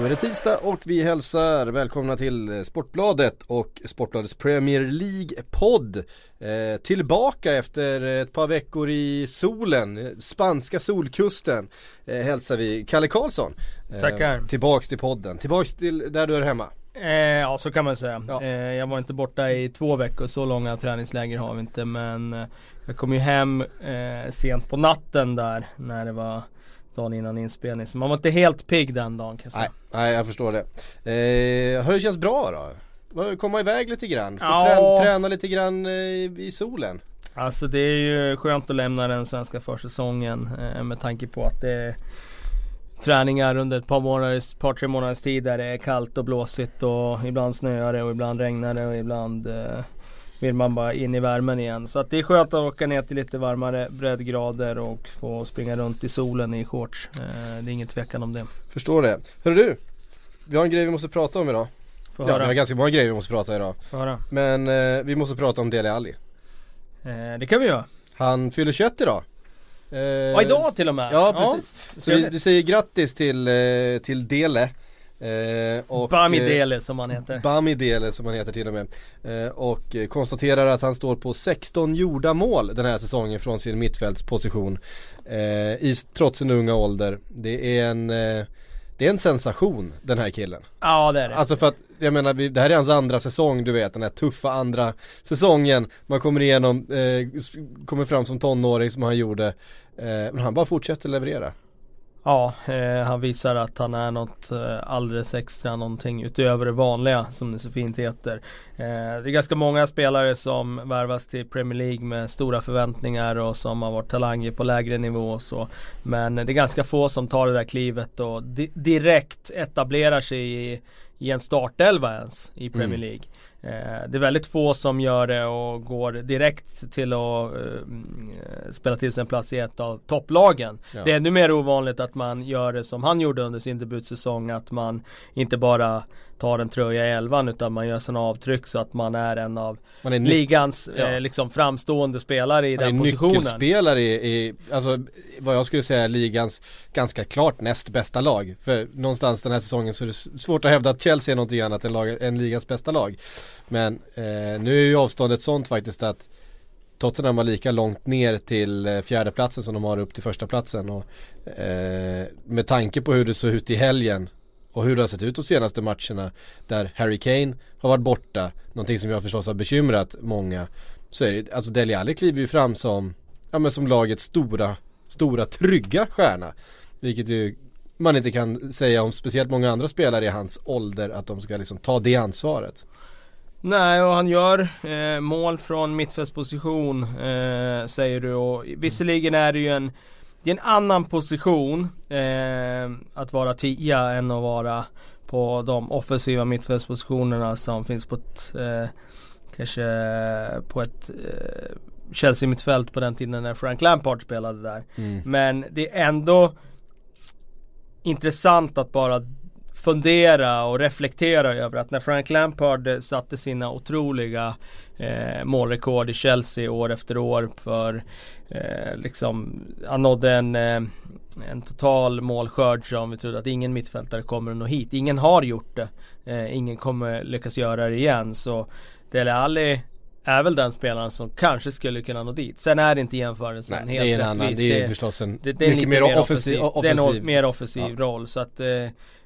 Då är det tisdag och vi hälsar välkomna till Sportbladet och Sportbladets Premier League-podd. Eh, tillbaka efter ett par veckor i solen, spanska solkusten, eh, hälsar vi Kalle Karlsson. Eh, Tackar. Tillbaks till podden, tillbaks till där du är hemma. Eh, ja så kan man säga. Ja. Eh, jag var inte borta i två veckor, så långa träningsläger har vi inte men eh, Jag kom ju hem eh, sent på natten där när det var dagen innan inspelning så man var inte helt pigg den dagen kan jag säga. Nej, nej jag förstår det. Eh, har det känts bra då? Komma iväg lite grann, få Ja. trän- träna lite grann eh, i solen. Alltså det är ju skönt att lämna den svenska försäsongen eh, med tanke på att det är träningar under ett par månaders, par tre månaders tid där det är kallt och blåsigt och ibland snöar det och ibland regnar det och ibland eh, vill man bara in i värmen igen. Så att det är skönt att åka ner till lite varmare breddgrader och få springa runt i solen i shorts. Eh, det är ingen tvekan om det. Förstår det. Hörru du, vi har en grej vi måste prata om idag. Få Ja, vi har höra. ganska många grejer vi måste prata idag. Få höra. Men eh, vi måste prata om Dele Alli. Eh, det kan vi göra. Han fyller 21 idag. Eh, Ja idag till och med. Ja precis. Så vi, vi säger grattis till, eh, till Dele. Eh, och, Bami eh, som han heter. Bami Dele som han heter till och med. Eh, och konstaterar att han står på 16 gjorda mål den här säsongen från sin mittfältsposition. Eh, i, trots en unga ålder. Det är en eh, det är en sensation den här killen. Ja det är det. Alltså för att, jag menar, vi, det här är hans andra säsong du vet, den här tuffa andra säsongen. Man kommer igenom, eh, kommer fram som tonåring som han gjorde. Eh, men han bara fortsätter leverera. Ja, eh, han visar att han är något eh, alldeles extra, någonting utöver det vanliga som det så fint heter. Eh, det är ganska många spelare som värvas till Premier League med stora förväntningar och som har varit talanger på lägre nivå och så. Men det är ganska få som tar det där klivet och di- direkt etablerar sig i, i en startelva ens i Premier Mm. League. Eh, det är väldigt få som gör det och går direkt till att eh, mm, eh, spela till sig en plats i ett av topplagen. Ja. Det är ännu mer ovanligt att man gör det som han gjorde under sin debutsäsong. Att man inte bara tar en tröja i elvan utan man gör sådana avtryck så att man är en av Man är ligans Ja. eh, liksom framstående spelare i är den positionen. nyckelspelare i, i, alltså vad jag skulle säga är ligans ganska klart näst bästa lag. För någonstans den här säsongen så är det svårt att hävda att Chelsea är någonting annat än, lag, än ligans bästa lag. Men eh, nu är ju avståndet sånt faktiskt att Tottenham har lika långt ner till eh, fjärdeplatsen som de har upp till första platsen och eh, med tanke på hur det såg ut i helgen och hur det har sett ut de senaste matcherna där Harry Kane har varit borta, någonting som jag förstås har bekymrat många så är det, alltså Dele Alli kliver ju fram som, ja men som lagets stora, stora trygga stjärna. Vilket ju man inte kan säga om speciellt många andra spelare i hans ålder att de ska liksom ta det ansvaret. Nej och han gör eh, mål från mittfältsposition eh, säger du och visserligen är det ju en det är en annan position eh, att vara tia än att vara på de offensiva mittfältspositionerna som finns på ett eh, Kanske på ett eh, Chelsea mittfält på den tiden när Frank Lampard spelade där. Mm. Men det är ändå intressant att bara fundera och reflektera över att när Frank Lampard satte sina otroliga eh, målrekord i Chelsea år efter år för eh, liksom, han nådde en, eh, en total målskörd som vi trodde att ingen mittfältare kommer att nå hit. Ingen har gjort det. Eh, ingen kommer lyckas göra det igen. Så Dele Alli är väl den spelaren som kanske skulle kunna nå dit. Sen är det inte jämförelsen Nej, helt det är en annan, rättvis. det är förstås en det, det är mycket mer offensiv, Det är en offensiv. mer offensiv Ja. roll så att eh,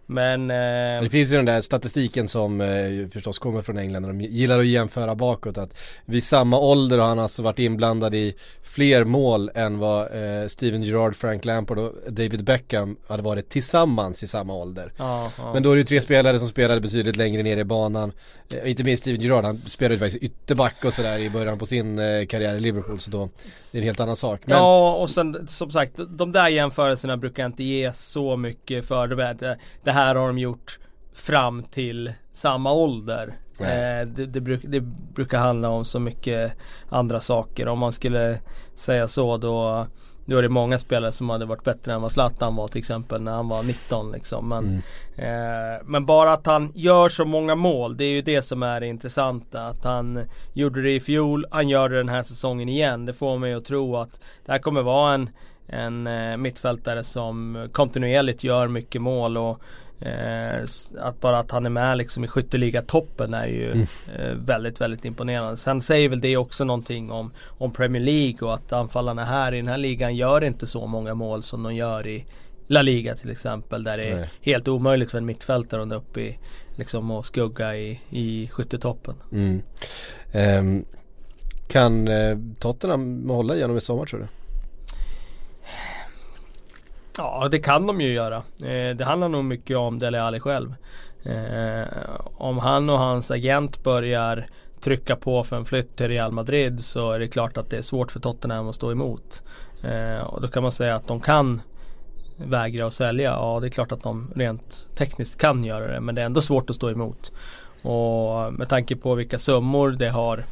Men eh, Det finns ju den där statistiken som eh, förstås kommer från England och de gillar att jämföra bakåt att vid samma ålder har han alltså varit inblandad i fler mål än vad eh, Steven Gerrard, Frank Lampard och David Beckham hade varit tillsammans i samma ålder. ja, ja. Men då är det ju tre spelare som spelade betydligt längre ner i banan. Eh, inte minst Steven Gerrard, han spelade ju faktiskt ytterback och sådär i början på sin eh, karriär i Liverpool så då det är en helt annan sak. Men, Ja och sen som sagt de där jämförelserna brukar inte ge så mycket för det. Det, här har de gjort fram till samma ålder. Eh, det, det, bruk, det brukar handla om så mycket andra saker. Om man skulle säga så då då är det många spelare som hade varit bättre än vad Zlatan var till exempel när han var 19 liksom. Men, Mm. eh, men bara att han gör så många mål, det är ju det som är det intressanta. Att han gjorde det i fjol, han gör det den här säsongen igen. Det får mig att tro att det här kommer vara en, en eh, mittfältare som kontinuerligt gör mycket mål och eh, att bara att han är med liksom i skytteligatoppen är ju Mm. eh, väldigt, väldigt imponerande. Sen säger väl det också någonting om, om Premier League och att anfallarna här i den här ligan gör inte så många mål som de gör i La Liga till exempel. Där det är Nej. helt omöjligt för en mittfältare att nå upp i liksom och skugga i, i skyttetoppen. Mm. Ehm, kan eh, Tottenham hålla igenom i sommar tror du? Ja det kan de ju göra. Eh, det handlar nog mycket om Dele Alli själv. Eh, om han och hans agent börjar trycka på för en flytt till Real Madrid så är det klart att det är svårt för Tottenham att stå emot. Eh, och då kan man säga att de kan vägra att sälja. Ja det är klart att de rent tekniskt kan göra det men det är ändå svårt att stå emot. Och med tanke på vilka summor det har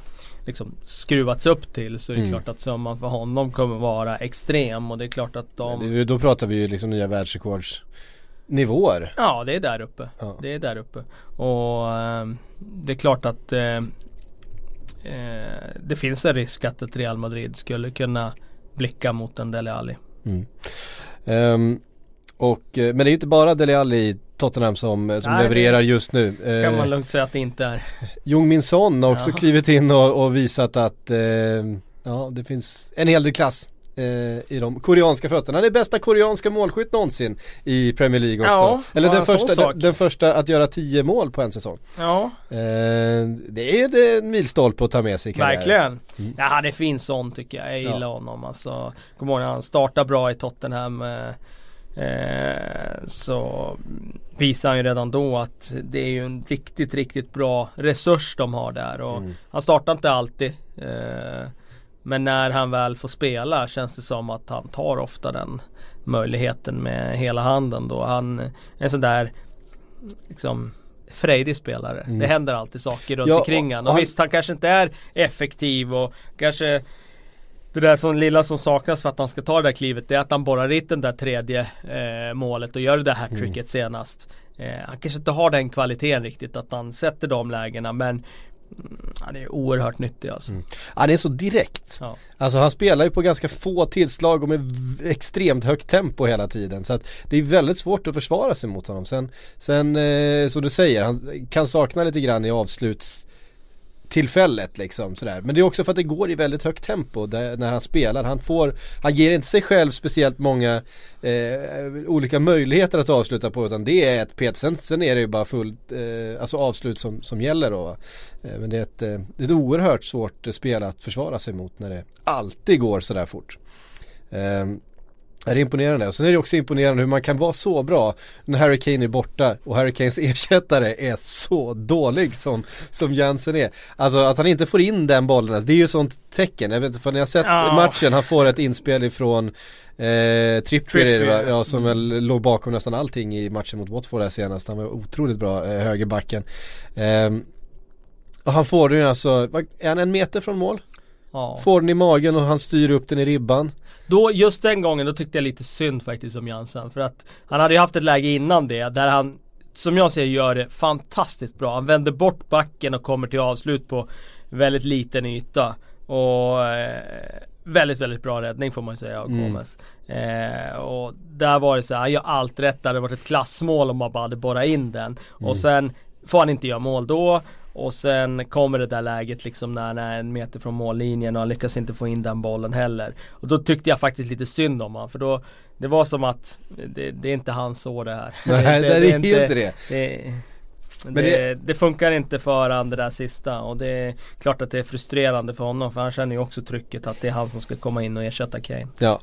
liksom skruvats upp till så är det Mm. klart att summan för honom kommer vara extrem och det är klart att de ju- Då pratar vi ju liksom nya världsrekordsnivåer. Ja det är där uppe. Ja. Det är där uppe. Och ehm, det är klart att eh, eh, det finns en risk att ett Real Madrid skulle kunna blicka mot en Dele Alli. Mm. Ehm, och, eh, men det är ju inte bara Dele Alli Tottenham som, eh, som Nej, levererar just nu. Kan man Eh, lugnt säga att det inte är. Jung Min Son har också Ja. klivit in och, och visat att eh, ja, det finns en hel del klass eh, i de koreanska fötterna. Han är bästa koreanska målskytt någonsin i Premier League också. Ja, Eller den första, den, den första att göra 10 mål på en säsong. Ja, Eh, det är en milstolpe att ta med sig verkligen. Mm. Ja han är fin sån tycker jag. Jag gillar Ja. honom alltså. Kommer ihåg när han startade bra i Tottenham. Eh, eh, så visar han ju redan då att det är ju en riktigt, riktigt bra resurs de har där. Och Mm. Han startar inte alltid. Eh, men när han väl får spela känns det som att han tar ofta den möjligheten med hela handen då. Han är en sån där liksom frejdig spelare. Mm. Det händer alltid saker runt Ja, omkring och- han. och Och han- visst, han kanske inte är effektiv och kanske det där som lilla som saknas för att han ska ta det där klivet det är att han borrar dit den där tredje eh, målet och gör det där hattricket Mm. senast. Eh, han kanske inte har den kvaliteten riktigt att han sätter de lägena men mm, han är oerhört nyttig alltså. Mm. Han är så direkt. Ja. Alltså han spelar ju på ganska få tillslag och med extremt högt tempo hela tiden. Så att det är väldigt svårt att försvara sig mot honom. Sen, sen eh, som du säger, han kan sakna lite grann i avsluts tillfället liksom sådär. Men det är också för att det går i väldigt högt tempo där, när han spelar. Han får, han ger inte sig själv speciellt många eh, olika möjligheter att avsluta på utan det är ett pet. Sen, sen är det ju bara fullt, eh, alltså avslut som, som gäller då. Eh, men det är ett, eh, det är ett oerhört svårt spel att försvara sig mot när det alltid går sådär fort. Eh, Eh, det är imponerande och sen är det också imponerande hur man kan vara så bra när Harry Kane är borta och Harry Kanes ersättare är så dålig som, som Jansen är. Alltså att han inte får in den bollen, det är ju sånt tecken. Jag vet inte, för ni har sett Ja. matchen, han får ett inspel ifrån eh, Trippier är det va? Trippier. Ja, som Mm. väl låg bakom nästan allting i matchen mot Watford här senast. Han var otroligt bra, eh, högerbacken. Ehm, och han får den ju alltså, är han en meter från mål? Ja. Får den i magen och han styr upp den i ribban. Då, just den gången, då tyckte jag lite synd faktiskt om Jansen. För att han hade ju haft ett läge innan det där han, som jag ser gör det fantastiskt bra. Han vänder bort backen och kommer till avslut på väldigt liten yta. Och eh, väldigt, väldigt bra räddning får man säga av Mm. Gomes. Eh, och där var det så här, han gör allt rätt. Det hade varit ett klassmål om man bara hade borrat in den. Mm. Och sen får han inte göra mål då. Och sen kommer det där läget liksom när han är en meter från mållinjen och han lyckas inte få in den bollen heller. Och då tyckte jag faktiskt lite synd om honom för då Det var som att det, det är inte hans år det här. Nej, det, det, är ju inte det. det, det, det- det funkar inte för han det där sista och det är klart att det är frustrerande för honom för han känner ju också trycket att det är han som ska komma in och ersätta Kane. Ja.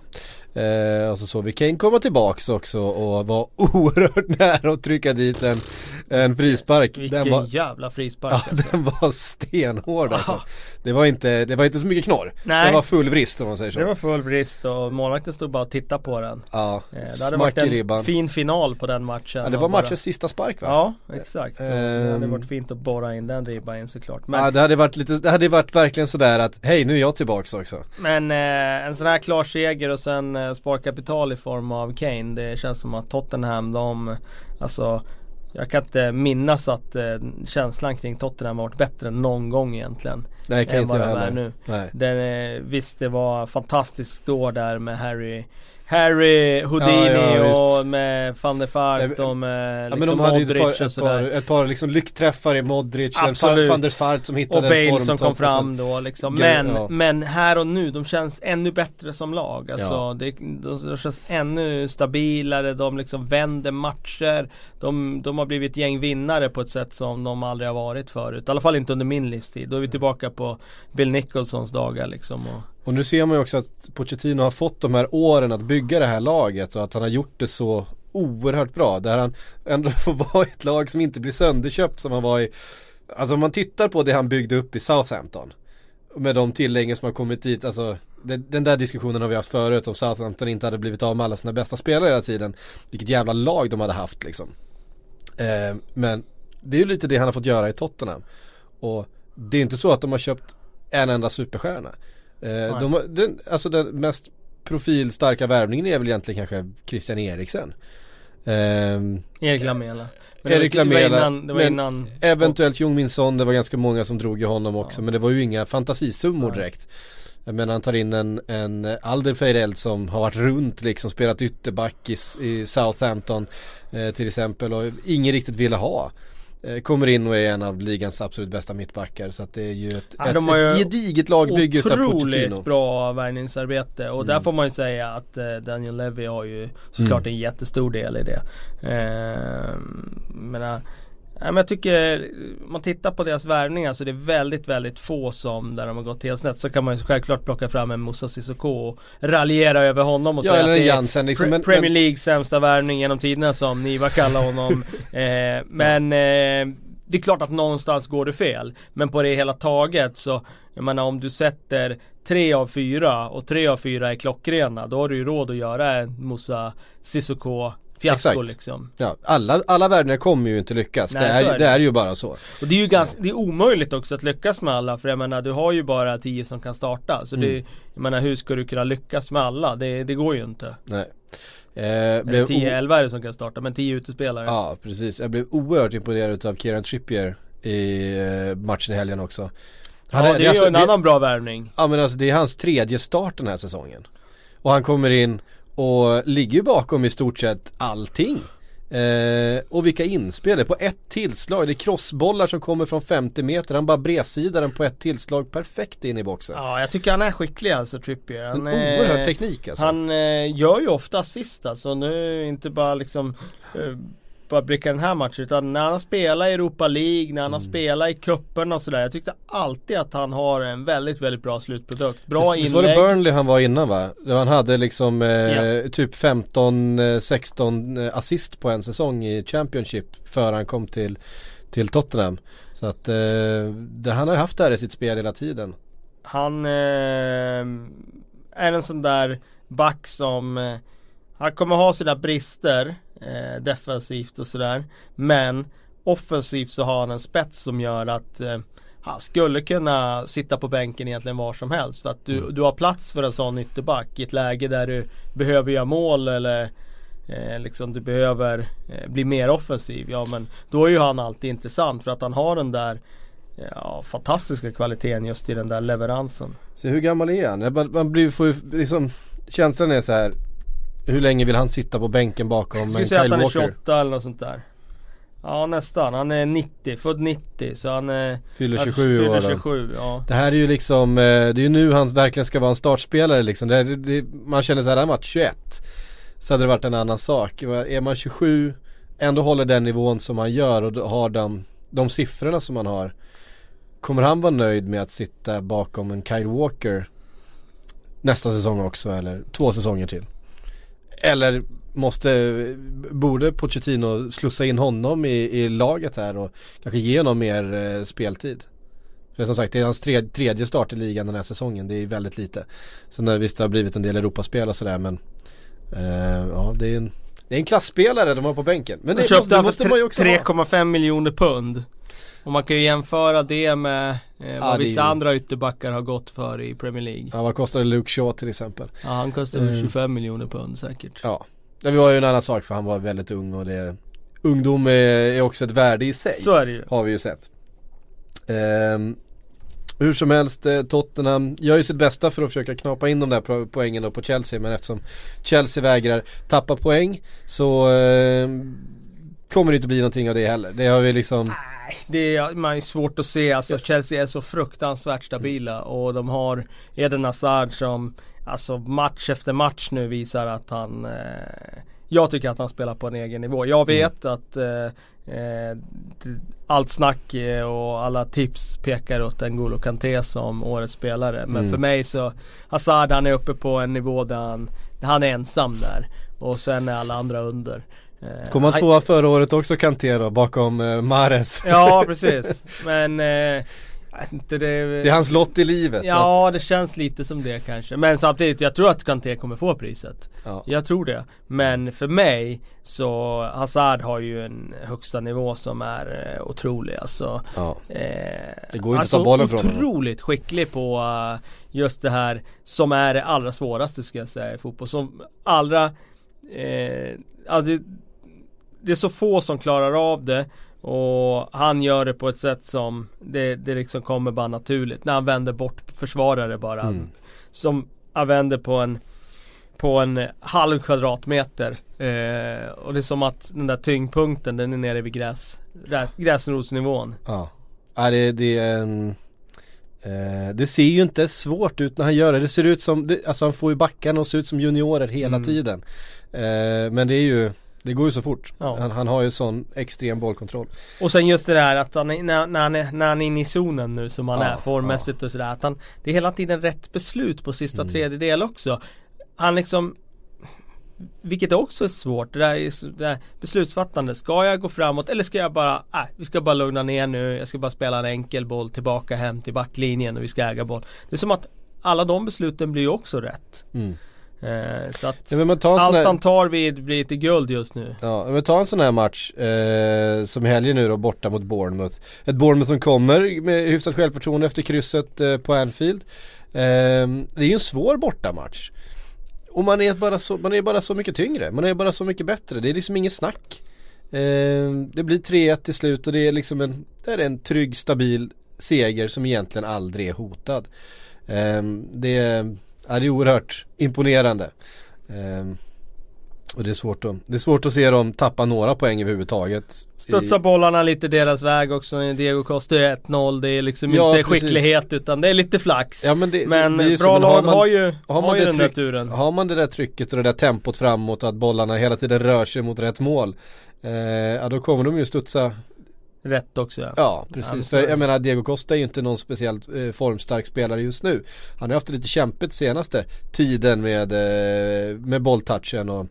Eh, och så vi Kane komma tillbaks också och var oerhört nära att trycka dit en, en frispark. Vilken Den var, jävla frispark ja, alltså. den var stenhård alltså. Ja. Det var inte, det var inte så mycket knorr. Nej. Det var full vrist om man säger så. Det var full brist och målvakten stod bara och tittade på den. Ja, Eh, Det hade varit en ribban. fin final på den matchen. Ja, det var bara- matchens sista spark va? Ja, exakt. Och det hade Ehm. varit fint att borra in den ribban in såklart. Men, Ja det hade varit lite, det hade varit verkligen sådär att hej nu är jag tillbaks också. men eh, en sån här klar seger och sen eh, sparkapital i form av Kane. Det känns som att Tottenham, de, alltså jag kan inte minnas att eh, känslan kring Tottenham har varit bättre någon gång egentligen. Nej kan än inte vad jag de är nu. Nej. Den, eh, visst det var fantastiskt år där med Harry Harry, Houdini Ja, ja, och med van der Nej, och med Ja men liksom de hade ju ett Modric par, och ett par, sådär. ett par liksom lyckträffar i Modric, Absolut. van der Vaart som hittade Och Bale som kom fram då liksom. Men, ja. men här och nu, de känns ännu bättre som lag. Alltså Ja. det, de, de känns ännu stabilare, de liksom vänder matcher. De, de har blivit gäng vinnare på ett sätt som de aldrig har varit förut. I alla fall inte under min livstid. Då är vi tillbaka på Bill Nicholsons dagar liksom. Och, och nu ser man ju också att Pochettino har fått de här åren att bygga det här laget och att han har gjort det så oerhört bra. Där han ändå får vara i ett lag som inte blir sönderköpt som han var i Alltså om man tittar på det han byggde upp i Southampton Med de tilläggen som har kommit dit, alltså Den där diskussionen har vi haft förut om Southampton inte hade blivit av med alla sina bästa spelare hela tiden. Vilket jävla lag de hade haft liksom. Eh, Men det är ju lite det han har fått göra i Tottenham. Och det är inte så att de har köpt en enda superstjärna eh, de, den, Alltså den mest profilstarka värvningen är väl egentligen kanske Christian Eriksen Ehm, Erik Lamela. Men Erik Lamela, Det var innan, det var men innan Eventuellt Jung Min Son, det var ganska många som drog i honom också men det var ju inga fantasisummor direkt. Jag menar han tar in en, en Alderweireld som har varit runt liksom, spelat ytterback i, i Southampton eh, till exempel och ingen riktigt ville ha. Eh, kommer in och är en av ligans absolut bästa mittbackar så att det är ju ett, Ja, ett, ett gediget lagbygge utav Pochettino. Otroligt bra värvningsarbete och Mm. där får man ju säga att eh, Daniel Levy har ju såklart Mm. en jättestor del i det. Eh, menar, ja, men jag tycker, om man tittar på deras värvningar så det är väldigt, väldigt få som där de har gått helt snett. Så kan man ju självklart plocka fram en Moussa Sissoko och raljera över honom och Ja, säga eller att det är Jansen, liksom, Pre- Premier League sämsta värvning genom tiderna som Niva kallar honom. eh, men eh, det är klart att någonstans går det fel. Men på det hela taget så, jag menar om du sätter tre av fyra och tre av fyra är klockrena, då har du ju råd att göra en Moussa Sissoko fiasko Exakt. liksom. Ja, alla, alla värvningar kommer ju inte lyckas. Nej, det, är, är det det. är ju bara så. Och det är ju ganska, det är omöjligt också att lyckas med alla för jag menar du har ju bara tio som kan starta. Så det, Mm. jag menar hur ska du kunna lyckas med alla? Det, det går ju inte. Nej. Eh, blev o- 10-11 är det som kan starta, men 10 utespelare. Ja precis, jag blev oerhört imponerad av Kieran Trippier i eh, matchen i helgen också. Han ja, det är alltså- ju en annan bra värvning. Ja men alltså det är hans tredje start den här säsongen. Och han kommer in och ligger ju bakom i stort sett allting. Eh, och vilka inspel på ett tillslag. Det är crossbollar som kommer från 50 meter. Han bara bredsidar den på ett tillslag perfekt in i boxen. Ja, jag tycker han är skicklig alltså Trippier. Han, en oerhörd teknik alltså. Han eh, gör ju ofta assist alltså. Nu inte bara liksom eh, bara blicka den här matchen utan när han spelar i Europa League, när han har Mm. spelat i cupen och sådär. Jag tyckte alltid att han har en väldigt, väldigt bra slutprodukt. Bra Visst- visst var det inlägg. Burnley han var innan va? Han hade liksom eh, Ja. typ 15-16 eh, assist på en säsong i Championship för han kom till, till Tottenham. Så att eh, det, han har ju haft det här i sitt spel hela tiden. Han eh, är en sån där back som eh, Han kommer ha sina brister eh, defensivt och sådär Men offensivt så har han en spets som gör att eh, han skulle kunna sitta på bänken egentligen var som helst för att du, Mm. du har plats för en sån ytterback i ett läge där du behöver göra mål eller eh, liksom du behöver eh, bli mer offensiv. Ja men då är ju han alltid intressant för att han har den där ja, fantastiska kvaliteten just i den där leveransen. Så hur gammal är han? Man blir, får ju liksom Känslan är så här. Hur länge vill han sitta på bänken bakom Jag en skulle säga att Kyle han är Walker? 28 eller något sånt där. Ja nästan, han är 90, född 90 så han är Fyller han 27 fyller år då. 27, ja. Det här är ju liksom, eh, det är ju nu han verkligen ska vara en startspelare liksom. Det, det, man känner så här, han varit 21. Så hade det varit en annan sak. Är man 27, ändå håller den nivån som man gör och har de, de siffrorna som man har. Kommer han vara nöjd med att sitta bakom en Kyle Walker nästa säsong också eller två säsonger till? Eller måste, borde Pochettino slussa in honom i, i laget här och kanske ge honom mer eh, speltid? För som sagt det är hans tredje, tredje start i ligan den här säsongen, det är väldigt lite. Sen har visst det har blivit en del Europaspel och sådär men eh, ja det är en det är en klassspelare de har på bänken. Men det, De köpte det måste man ju också ha. 3,5 miljoner pund. Och man kan ju jämföra det med eh, vad Ja, det är vissa ju- andra ytterbackar har gått för i Premier League. Ja vad kostade Luke Shaw till exempel? Ja, han kostar väl Mm. 25 miljoner pund säkert. Ja. Det var ju en annan sak för han var väldigt ung och det Ungdom är, är också ett värde i sig. Så är det ju. Har vi ju sett. Ehm, hur som helst, eh, Tottenham gör ju sitt bästa för att försöka knapa in de där po- poängen då på Chelsea men eftersom Chelsea vägrar tappa poäng så ehm, kommer det inte bli någonting av det heller. Det har vi liksom Det är, man är svårt att se, alltså Chelsea är så fruktansvärt stabila och de har Eden Hazard som Alltså match efter match nu visar att han eh, Jag tycker att han spelar på en egen nivå. Jag vet att eh, eh, allt snack eh, och alla tips pekar åt N'Golo Kanté som årets spelare. Men Mm. för mig så Hazard han är uppe på en nivå där han, där han är ensam där. Och sen är alla andra under. Eh, Kom han tvåa förra året också Kanté då bakom eh, Mahrez. Ja precis. Men eh, inte det, Det är hans lott i livet. att- Ja det känns lite som det kanske. Men samtidigt, jag tror att Kanté kommer få priset. ja. Jag tror det. Men för mig så Hazard har ju en högsta nivå som är eh, otrolig alltså. ja. Eh, Det går inte att alltså ta bollen från honom. otroligt skicklig på eh, just det här som är det allra svåraste ska jag säga i fotboll. Som allra eh, ja, det, det är så få som klarar av det och han gör det på ett sätt som det, det liksom kommer bara naturligt. När han vänder bort försvarare bara. Mm. Som han vänder på en på en halv kvadratmeter. Eh, och det är som att den där tyngdpunkten den är nere vid gräs, grä- gräsrotsnivån. Ja, ja det, det är en eh, Det ser ju inte svårt ut när han gör det. Det ser ut som, det, alltså han får ju backarna och ser ut som juniorer hela Mm. tiden. Eh, men det är ju, det går ju så fort. Ja. Han, han har ju sån extrem bollkontroll. Och sen just det där att han, är- när, när, han är, när han är inne i zonen nu som han Ja, är formmässigt och sådär att han Det är hela tiden rätt beslut på sista Mm. tredjedel också Han liksom Vilket också är svårt, det där, är, det där beslutsfattande Ska jag gå framåt eller ska jag bara, äh, vi ska bara lugna ner nu Jag ska bara spela en enkel boll tillbaka hem till backlinjen och vi ska äga boll Det är som att alla de besluten blir ju också rätt Mm. Eh, Så att Ja, allt här, han tar vid blir till guld just nu ja, men ta en sån här match eh, som helgen nu då borta mot Bournemouth. Ett Bournemouth som kommer med hyfsat självförtroende efter krysset eh, på Anfield. Eh, det är ju en svår bortamatch. Och man är, bara så, man är bara så mycket tyngre, man är bara så mycket bättre. Det är liksom inget snack. Eh, det blir 3-1 till slut och det är liksom en, det är en trygg, stabil seger som egentligen aldrig är hotad. Eh, det, är, ja, det är oerhört imponerande. Eh, och det är, svårt att, det är svårt att se dem tappa några poäng överhuvudtaget. Studsa bollarna lite deras väg också. Diego Costa är 1-0. Det är liksom Ja, inte precis. skicklighet utan det är lite flax. Ja, men det, men det ju bra men lag man- har ju, har har man ju det den där tryck- turen. Har man det där trycket och det där tempot framåt och att bollarna hela tiden rör sig mot rätt mål eh, Ja då kommer de ju studsa Rätt också ja. Ja precis, så är för det. jag menar Diego Costa är ju inte någon speciellt eh, formstark spelare just nu Han har haft det lite kämpigt senaste tiden med, eh, med bolltouchen och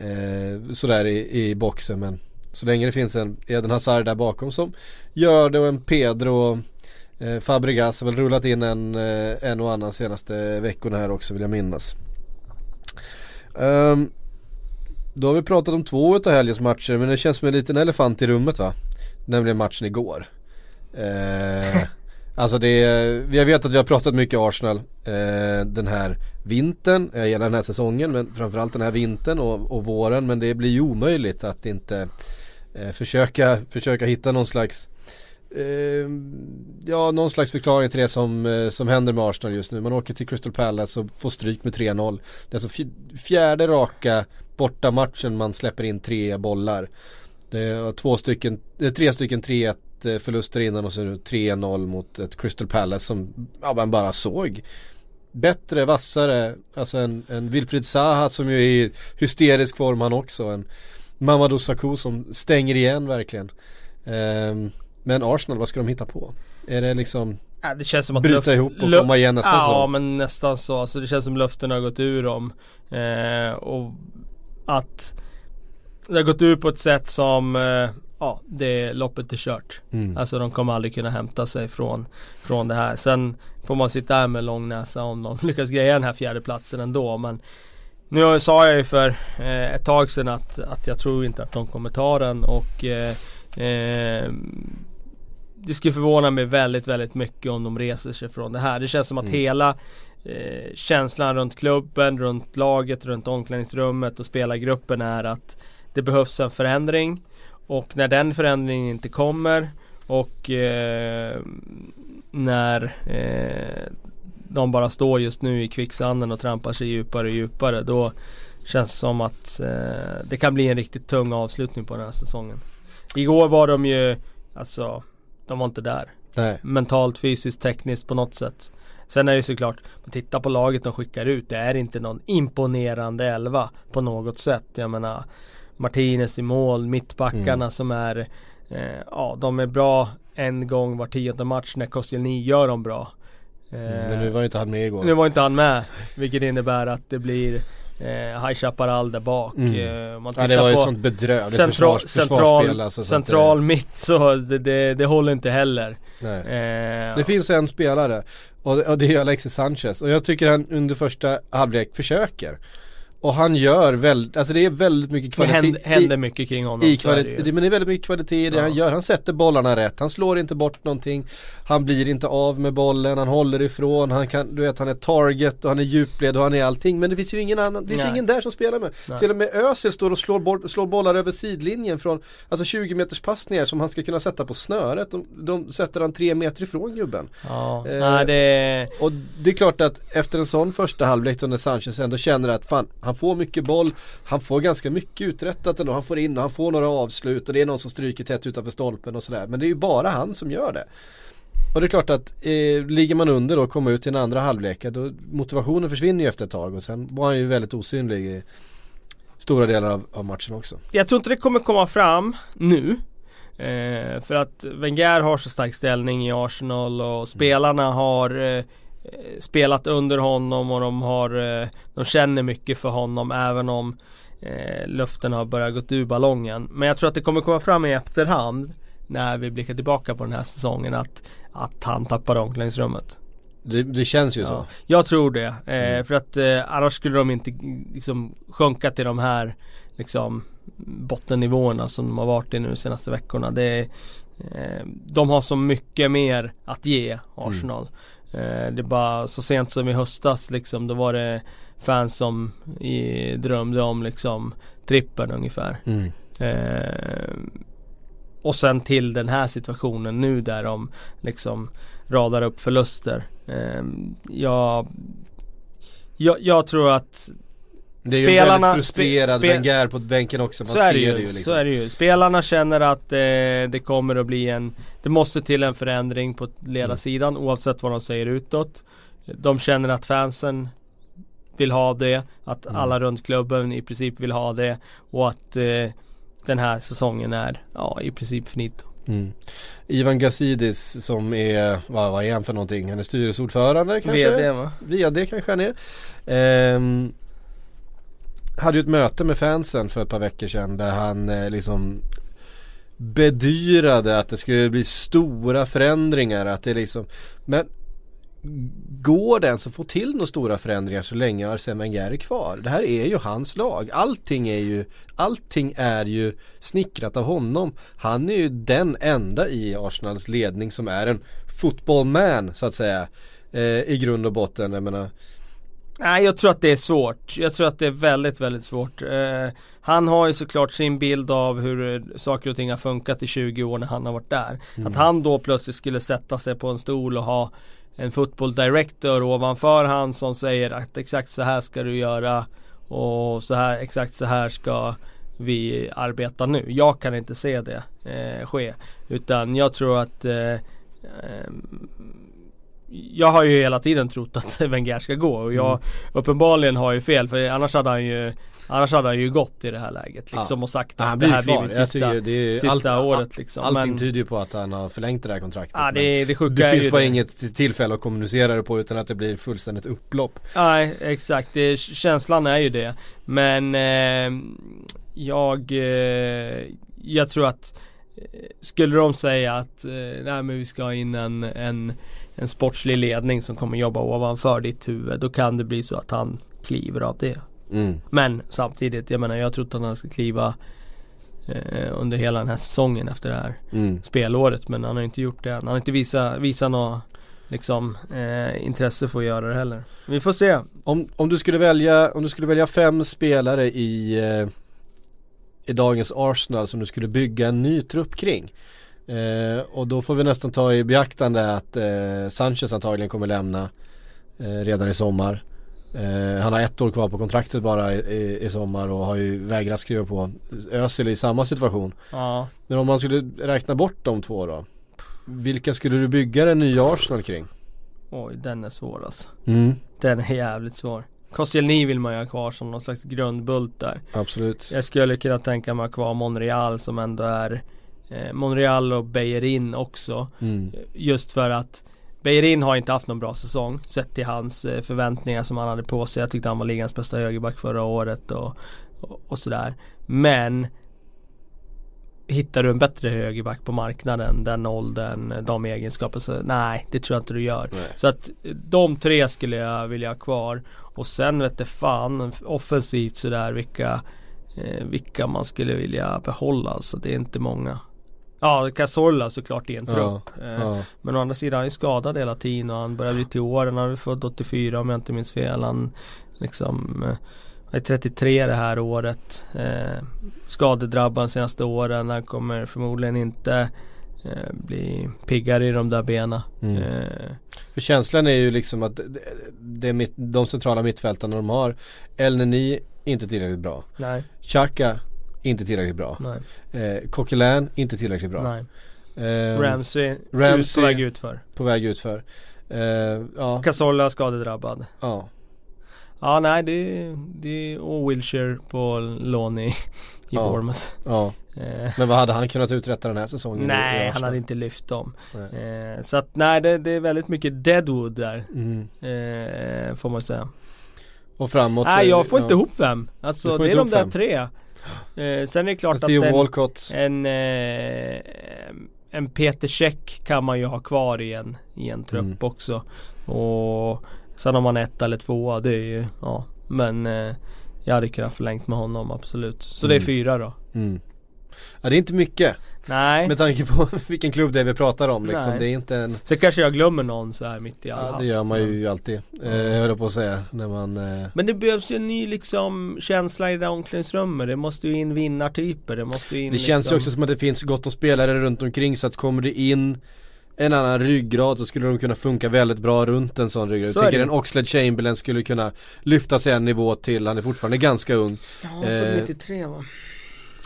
eh, sådär i, i boxen men Så länge det finns en Eden Hazard där bakom som gör det och en Pedro eh, Fabregas har väl rullat in en, eh, en och annan senaste veckorna här också vill jag minnas Ehm, Då har vi pratat om två utav helgens matcher men det känns som en liten elefant i rummet va? Nämligen matchen igår eh, Alltså det är, jag vet att vi har pratat mycket Arsenal eh, den här vintern, jag hela den här säsongen men framförallt den här vintern och, och våren men det blir ju omöjligt att inte eh, försöka, försöka hitta någon slags eh, Ja någon slags förklaring till det som, eh, som händer med Arsenal just nu. Man åker till Crystal Palace och får stryk med 3-0. Det är alltså fjärde raka bortamatchen man släpper in tre bollar. Det är två stycken, tre stycken 3-1 eh, förluster innan och så nu 3-0 mot ett Crystal Palace som ja, man bara såg bättre, vassare, alltså en, en Wilfried Zaha som ju är i hysterisk form han också. En Mamadou Sakho som stänger igen verkligen. Ehm, men Arsenal, vad ska de hitta på? Är det liksom Ja, det känns som att bryta luft- ihop och lu- komma igen nästa Ja säsong? men nästan så. Alltså det känns som luften har gått ur dem. Eh, och att det har gått ut på ett sätt som eh, ja, det loppet är kört. Mm. Alltså de kommer aldrig kunna hämta sig från, från det här. Sen får man sitta här med lång näsa om de lyckas greja den här fjärdeplatsen ändå. Men nu sa jag ju för eh, ett tag sedan att, att jag tror inte att de kommer ta den och eh, eh, det skulle förvåna mig väldigt, väldigt mycket om de reser sig från det här. Det känns som att Mm. hela eh, känslan runt klubben, runt laget, runt omklädningsrummet och spelargruppen är att det behövs en förändring. Och när den förändringen inte kommer och eh, när eh, de bara står just nu i kvicksanden och trampar sig djupare och djupare då känns det som att eh, det kan bli en riktigt tung avslutning på den här säsongen. Igår var de ju, alltså, de var inte där. Nej. Mentalt, fysiskt, tekniskt på något sätt. Sen är det såklart, man tittar på laget de skickar ut, det är inte någon imponerande elva på något sätt. Jag menar Martinez i mål, mittbackarna Mm. som är, eh, ja de är bra en gång var tionde match när Koscielny gör dem bra. Eh, Mm, Men nu var ju inte han med igår. nu var inte han med, vilket innebär att det blir eh, High Chaparral där bak. Mm. Eh, man Ja det var ju sånt bedrövligt central, försvars, central, alltså, så att central mitt så det, det, det håller inte heller. det. Eh, det finns en spelare och, och det är Alexis Sanchez och jag tycker han under första halvlek försöker. Och han gör väldigt, alltså det är väldigt mycket det kvalitet händer, händer i, mycket kring honom. i det kvalitet, ju. men det är väldigt mycket kvalitet i det Ja. han gör. Han sätter bollarna rätt, han slår inte bort någonting. Han blir inte av med bollen, han håller ifrån, han kan, du vet han är target och han är djupled och han är allting. Men det finns ju ingen annan, det finns ju Nej. ingen där som spelar med. Nej. Till och med Özil står och slår, slår bollar över sidlinjen från, alltså 20 meters passningar som han ska kunna sätta på snöret. De, de sätter han tre meter ifrån gubben. Ja, Eh, nej det Och det är klart att efter en sån första halvlek när Sanchez ändå känner att fan, han får mycket boll, han får ganska mycket uträttat ändå, han får in och han får några avslut och det är någon som stryker tätt utanför stolpen och sådär. Men det är ju bara han som gör det. Och det är klart att eh, ligger man under då och kommer ut i den andra halvleken då motivationen försvinner ju efter ett tag och sen var han ju väldigt osynlig i stora delar av, av matchen också. Jag tror inte det kommer komma fram nu. Eh, för att Wenger har så stark ställning i Arsenal och spelarna har eh, spelat under honom och de har eh, De känner mycket för honom även om eh, luften har börjat gått ur ballongen. Men jag tror att det kommer komma fram i efterhand när vi blickar tillbaka på den här säsongen att, att han tappade omklädningsrummet. Det, det känns ju så. Ja, jag tror det. Eh, Mm. För att eh, annars skulle de inte liksom sjunka till de här liksom bottennivåerna som de har varit i nu de senaste veckorna. Det, eh, de har så mycket mer att ge Arsenal. Eh, det är bara så sent som i höstas liksom då var det fans som i, drömde om liksom trippen ungefär. Mm. Eh, och sen till den här situationen nu där de liksom radar upp förluster. Eh, jag, jag, jag tror att Det är ju Spelarna- en väldigt frustrerad spe- Wenger på bänken också, man så är, det ser ju, det ju liksom. så är det ju. Spelarna känner att eh, det kommer att bli en Det måste till en förändring på ledarsidan oavsett vad de säger utåt. De känner att fansen vill ha det. Att Mm. alla runt klubben i princip vill ha det. Och att eh, den här säsongen är ja, i princip finito. Mm. Ivan Gazidis som är, vad, vad är han för någonting? Han är styrelseordförande kanske? VD va? VD kanske han är. Ehm, hade ju ett möte med fansen för ett par veckor sedan där han eh, liksom bedyrade att det skulle bli stora förändringar. Att det liksom, men går det ens att få till några stora förändringar så länge Arsene Wenger är kvar? Det här är ju hans lag. Allting är ju, allting är ju snickrat av honom. Han är ju den enda i Arsenals ledning som är en footballman så att säga. Eh, I grund och botten, jag menar. Nej jag tror att det är svårt. Jag tror att det är väldigt väldigt svårt. Eh, han har ju såklart sin bild av hur eh, saker och ting har funkat i 20 år när han har varit där. Att han då plötsligt skulle sätta sig på en stol och ha en football director ovanför han som säger att exakt så här ska du göra och så här, exakt så här ska vi arbeta nu. Jag kan inte se det eh, ske. Utan jag tror att eh, ehm, jag har ju hela tiden trott att Wenger ska gå och jag Mm. uppenbarligen har ju fel för annars hade han ju Annars hade han ju gått i det här läget liksom Ja. och sagt Han att det blir här blir mitt sista, det sista allt- året liksom. Allting Men, tyder ju på att han har förlängt det här kontraktet. ja, det, det sjuka det finns bara det. inget tillfälle att kommunicera det på utan att det blir fullständigt upplopp. Nej exakt, det, känslan är ju det. Men eh, jag, eh, jag tror att eh, skulle de säga att eh, nej men vi ska ha in en, en, en sportslig ledning som kommer jobba ovanför ditt huvud. Då kan det bli så att han kliver av det. Mm. Men samtidigt, jag menar jag tror att han ska kliva eh, under hela den här säsongen efter det här Mm. spelåret. Men han har inte gjort det än. Han har inte visat, visat något liksom, eh, intresse för att göra det heller. Vi får se. Om, om, du skulle välja, om du skulle välja fem spelare i, eh, i dagens Arsenal som du skulle bygga en ny trupp kring. Eh, och då får vi nästan ta i beaktande att eh, Sanchez antagligen kommer lämna eh, redan i sommar. Eh, han har ett år kvar på kontraktet bara i, i, sommar och har ju vägrat skriva på. Özil i samma situation. Ja. Men om man skulle räkna bort de två då? Vilka skulle du bygga den nya Arsenal kring? Oj, den är svår alltså. Mm. Den är jävligt svår. Koscielny vill man ju ha kvar som någon slags grundbult där. Absolut. Jag skulle kunna tänka mig att ha kvar Monreal som ändå är Monreal och Bejerin också. Mm. Just för att Bejerin har inte haft någon bra säsong sett till hans eh, förväntningar som han hade på sig. Jag tyckte han var ligans bästa högerback förra året och, och, och sådär. Men Hittar du en bättre högerback på marknaden, den åldern, de egenskaperna så nej, det tror jag inte du gör. Nej. Så att eh, de tre skulle jag vilja ha kvar. Och sen vet det fan offensivt sådär vilka eh, Vilka man skulle vilja behålla alltså. Det är inte många. Ja, Cazorla såklart i en Ja, trupp. Eh, Ja. Men å andra sidan han är skadad hela tiden och han börjar bli till åren. Han har fått 84 om jag inte minns fel. Han liksom eh, han är 33 det här året. Eh, skadedrabbad de senaste åren. Han kommer förmodligen inte eh, bli piggare i de där benen. Mm. Eh, För känslan är ju liksom att det, det är mitt, de centrala mittfältarna de har El Neni inte tillräckligt bra. nej, Chaka inte tillräckligt bra. nej, Eh, Coquelin inte tillräckligt bra. Eh, Ramsey, på väg ut för. På väg ut för. Eh, ja, Cazorla skadedrabbad. ja. Ja nej det är, det och Wilshire på lån i, i Ja. Bournemouth. ja. Eh, Men vad hade han kunnat uträtta den här säsongen? nej han hade inte lyft dem. Eh, så att nej det, det är väldigt mycket deadwood där. Mm. Eh, får man säga. Och framåt Nej jag får inte ja. ihop. Du Alltså det är de där fem. tre. Eh, sen är det klart att en, en, eh, en Peter Check kan man ju ha kvar i en, i en trupp Mm. också. Och sen har man ett eller två, det är ju, ja. Men eh, jag hade kunnat förlängt med honom absolut. Så det är Mm. fyra då. Mm. Ja det är inte mycket Nej. med tanke på vilken klubb det är vi pratar om liksom. Nej. Det är inte en Sen kanske jag glömmer någon så här mitt i all Ja det gör man ju alltid. Eh, jag höll på att säga när man eh, Men det behövs ju en ny liksom känsla i det omklädningsrummet. Det måste ju in vinnartyper. Det måste ju in Det känns liksom... ju också som att det finns gott om spelare runt omkring så att kommer det in en annan ryggrad så skulle de kunna funka väldigt bra runt en sån ryggrad. Så Jag tänker det. en Oxlade Chamberlain skulle kunna lyfta sig en nivå till, han är fortfarande ganska ung. Ja, Eh, för 93 va?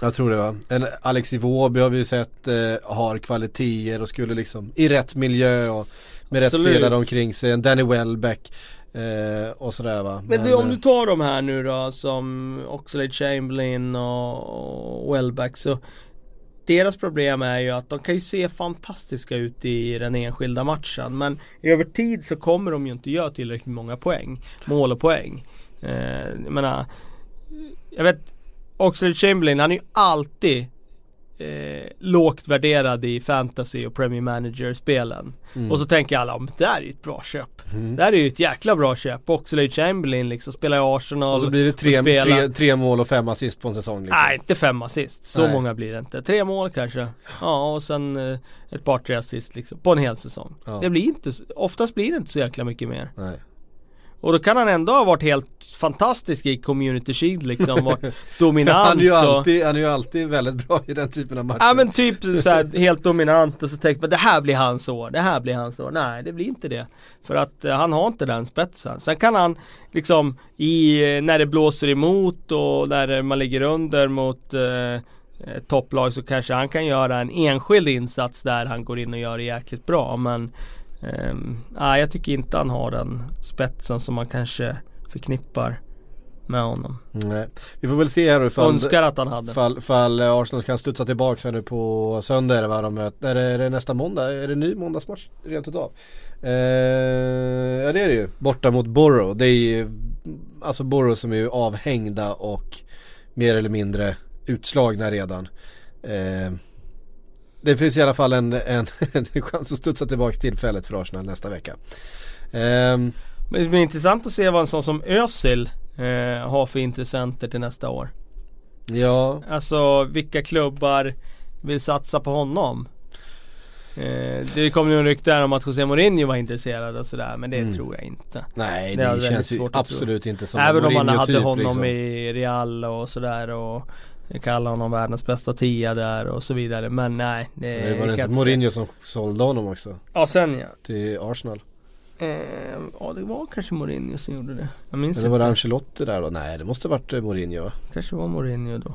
Jag tror det va. En Alex Iwobi har vi ju sett eh, har kvaliteter och skulle liksom i rätt miljö och med Absolut. rätt spelare omkring sig. En Danny Welbeck eh, och sådär va. Men du, om eh, du tar de här nu då som Oxlade Chamberlain och, och Welbeck så Deras problem är ju att de kan ju se fantastiska ut i den enskilda matchen men över tid så kommer de ju inte göra tillräckligt många poäng Mål och poäng eh, Jag menar Jag vet Oxlade Chamberlain han är ju alltid eh, lågt värderad i fantasy och Premier Manager-spelen. Mm. Och så tänker alla, men det här är ju ett bra köp. Mm. Det här är ju ett jäkla bra köp. Oxlade Chamberlain liksom spelar i Arsenal. Och så blir det tre, tre, tre mål och fem assist på en säsong liksom. Nej, inte fem assist. Så Nej. många blir det inte. Tre mål kanske. Ja, och sen eh, ett par tre assist liksom. På en hel säsong. Ja. Det blir inte, oftast blir det inte så jäkla mycket mer. Nej. Och då kan han ändå ha varit helt fantastisk i Community Shield liksom. Varit dominant Han är, ju och... alltid, han är ju alltid väldigt bra i den typen av matcher. Ja men typ så här, helt dominant och så tänker man det här blir hans år, det här blir hans år. Nej det blir inte det. För att eh, han har inte den spetsen. Sen kan han liksom i, eh, när det blåser emot och när man ligger under mot eh, ett topplag så kanske han kan göra en enskild insats där han går in och gör det jäkligt bra. Men Nej, jag tycker inte han har den spetsen som man kanske förknippar med honom. Nej. Vi får väl se här ifall, Önskar att han hade. fall, fall Arsenal kan studsa tillbaka här nu på söndag de möter, är det, är det nästa måndag? Är det ny måndagsmatch rent utav? Eh, ja det är det ju, borta mot Borough. Det är ju, alltså Borough som är ju avhängda och mer eller mindre utslagna redan. Eh, det finns i alla fall en, en, en chans att studsa tillbaka tillfället för Arsenal nästa vecka. Eh, Men det blir intressant att se vad en sån som Özil eh, har för intressenter till nästa år. ja, Alltså vilka klubbar vill satsa på honom? Eh, det kom ju en rykte om att José Mourinho var intresserad och sådär men det Mm. tror jag inte. nej Det det, känns ju absolut inte som Även en om man hade honom liksom. i Real och sådär och kallar honom världens bästa tia där och så vidare. Men nej. Det, Det var det inte jag Mourinho som sålde honom också. Ja sen ja. till Arsenal? Eh, ja det var kanske Mourinho som gjorde det. Jag minns Eller var det inte. Ancelotti där då? Nej det måste varit eh, Mourinho va? Kanske var Mourinho då.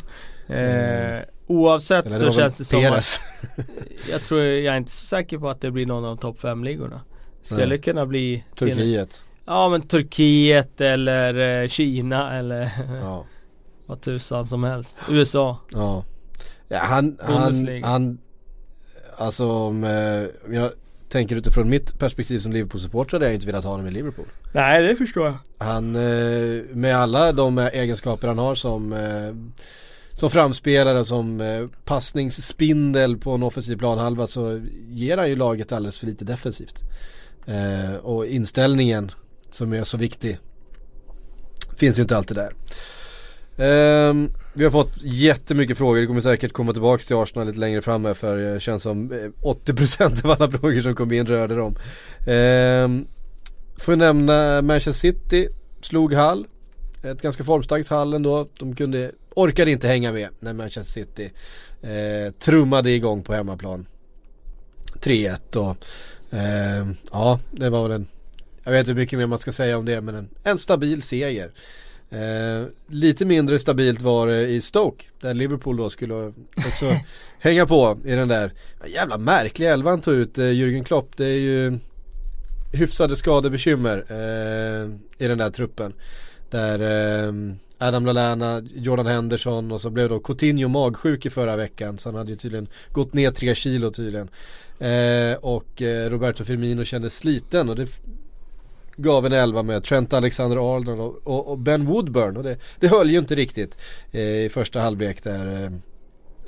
Eh, oavsett Eller så väl känns det som att Perez. Jag tror, jag är inte så säker på att det blir någon av topp 5 ligorna Skulle Nej. kunna bli till- Turkiet. Ja men Turkiet eller eh, Kina eller Ja. Vad tusan som helst USA Ja. ja han, han, Bundesliga. han, alltså om eh, jag tänker utifrån mitt perspektiv som Liverpool-supporter hade jag inte velat ha honom i Liverpool. Nej det förstår jag Han, eh, med alla de eh, egenskaper han har som eh, som framspelare, som eh, passningsspindel på en offensiv planhalva så ger han ju laget alldeles för lite defensivt. Eh, och inställningen som är så viktig finns ju inte alltid där. Um, vi har fått jättemycket frågor, det kommer säkert komma tillbaka till Arsenal lite längre fram här för det känns som eh, 80% av alla frågor som kom in rörde dem. Um, får jag nämna eh, Manchester City slog Hall. Ett ganska formstarkt Hall ändå. De kunde, orkade inte hänga med när Manchester City eh, trummade igång på hemmaplan. 3-1 och eh, ja, det var väl en, jag vet inte hur mycket mer man ska säga om det men en, en stabil seger. Eh, lite mindre stabilt var det i Stoke där Liverpool då skulle också hänga på i den där jävla märkliga elvan tog ut eh, Jürgen Klopp. Det är ju hyfsade skadebekymmer eh, i den där truppen. Där eh, Adam Lallana, Jordan Henderson och så blev då Coutinho magsjuk i förra veckan så han hade ju tydligen gått ner tre kilo tydligen. Eh, och eh, Roberto Firmino kändes sliten och det gav en elva med Trent Alexander-Arnold och, och, och Ben Woodburn och det, det höll ju inte riktigt eh, i första halvlek där eh,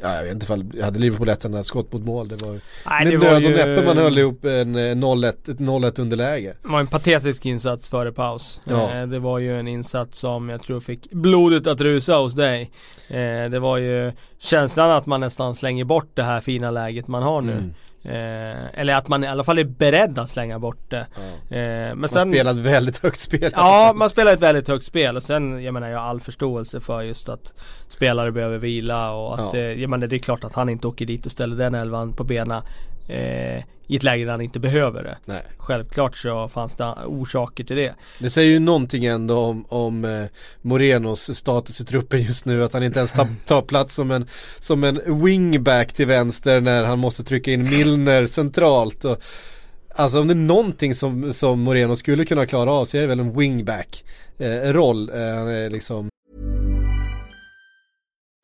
Ja jag vet inte ifall, jag hade Liverpool ett enda skott mot mål. Det var Nej, med det nöd och ju- näppe man höll ihop en eh, 0-1, ett 0-1 underläge. Det var en patetisk insats före paus. Ja. Eh, det var ju en insats som jag tror fick blodet att rusa hos dig. Eh, det var ju känslan att man nästan slänger bort det här fina läget man har nu. Mm. Eh, eller att man i alla fall är beredd att slänga bort det. Ja. Eh, men Man sen, spelat väldigt högt spel. Ja, man spelar ett väldigt högt spel och sen, jag menar jag har all förståelse för just att spelare behöver vila och att, Ja. eh, jag menar det är klart att han inte åker dit och ställer den elvan på benen eh, i ett läge där han inte behöver det. Nej. Självklart så fanns det orsaker till det. Det säger ju någonting ändå om, om eh, Morenos status i truppen just nu. Att han inte ens tar, tar plats som en, som en wingback till vänster när han måste trycka in Milner centralt. Och, alltså om det är någonting som, som Moreno skulle kunna klara av så är det väl en wingback eh, roll. Eh, han är liksom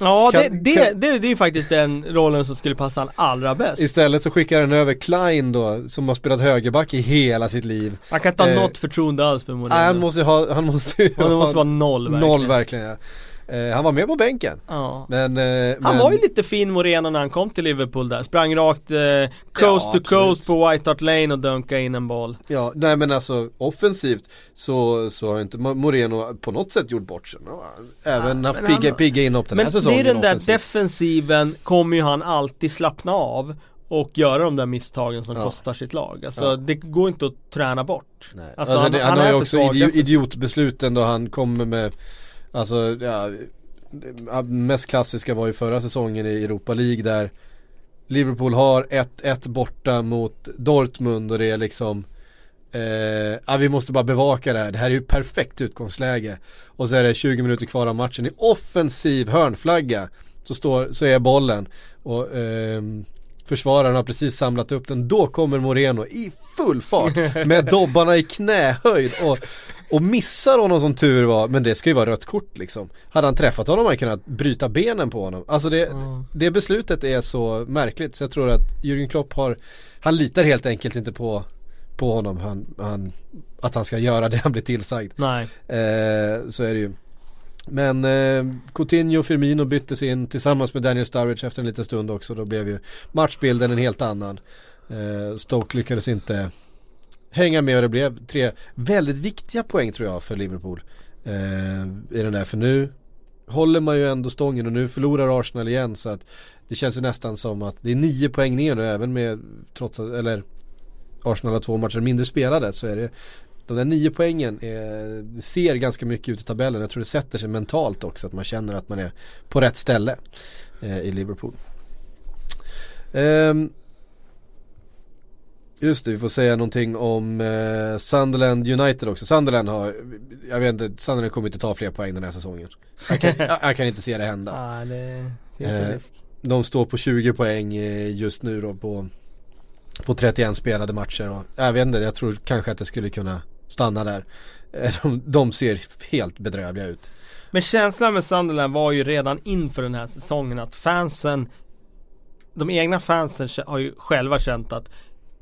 Ja, Kan- det, det, kan- det, det är faktiskt den rollen som skulle passa han allra bäst. Istället så skickar han över Klein då som har spelat högerback i hela sitt liv. Han kan inte ha Eh, något förtroende alls för. Nej, han måste ju ha, han måste ju Och det måste ha vara noll verkligen. noll verkligen ja. Eh, Han var med på bänken. Ja. Men, eh, Han men var ju lite fin Moreno när han kom till Liverpool där. Sprang rakt eh, coast Ja, to coast på White Hart Lane och dunkade in en boll. Ja, nej men alltså offensivt så, så har inte Mo- Moreno på något sätt gjort bort sig. Även Ja, haft men pigga, han- pigga inhopp den Men här det säsongen är den där offensivt. defensiven kommer ju han alltid slappna av och göra de där misstagen som Ja. kostar sitt lag. Alltså Ja. det går inte att träna bort. Alltså, Alltså, han, det, han, han, har ju också svag idi- defensivt. idiotbesluten då han kommer med Alltså ja, mest klassiska var ju förra säsongen i Europa League där Liverpool har 1-1 borta mot Dortmund och det är liksom eh, ja, vi måste bara bevaka det här. Det här är ju perfekt utgångsläge. Och så är det 20 minuter kvar av matchen i offensiv hörnflagga. Så, står, så är bollen och eh, försvararen har precis samlat upp den. Då kommer Moreno i full fart med dobbarna i knähöjd och, och missar honom som tur var. Men det ska ju vara rött kort liksom. Hade han träffat honom hade han kunnat bryta benen på honom. Alltså det, Mm. det beslutet är så märkligt så jag tror att Jürgen Klopp har, han litar helt enkelt inte på, på honom. Han, han, att han ska göra det han blir tillsagd. Nej. Eh, så är det ju. Men eh, Coutinho och Firmino byttes in tillsammans med Daniel Sturridge efter en liten stund också. Då blev ju matchbilden en helt annan. Eh, Stoke lyckades inte hänga med och det blev tre väldigt viktiga poäng tror jag för Liverpool. Eh, I den där, för nu håller man ju ändå stången och nu förlorar Arsenal igen så att det känns ju nästan som att det är nio poäng ner nu även med trots att, eller Arsenal har två matcher mindre spelade så är det de där nio poängen är, ser ganska mycket ut i tabellen. Jag tror det sätter sig mentalt också att man känner att man är på rätt ställe eh, i Liverpool. Ehm, just det, vi får säga någonting om eh, Sunderland United också. Sunderland har, jag vet inte, Sunderland kommer inte ta fler poäng den här säsongen. Jag kan, jag, jag kan inte se det hända. Ja, det finns en Eh. De står på 20 poäng eh, just nu då på, på 31 spelade matcher. Och, jag vet inte, jag tror kanske att det skulle kunna stanna där. Eh, De, de ser helt bedrövliga ut. Men känslan med Sunderland var ju redan inför den här säsongen att fansen De egna fansen har ju själva känt att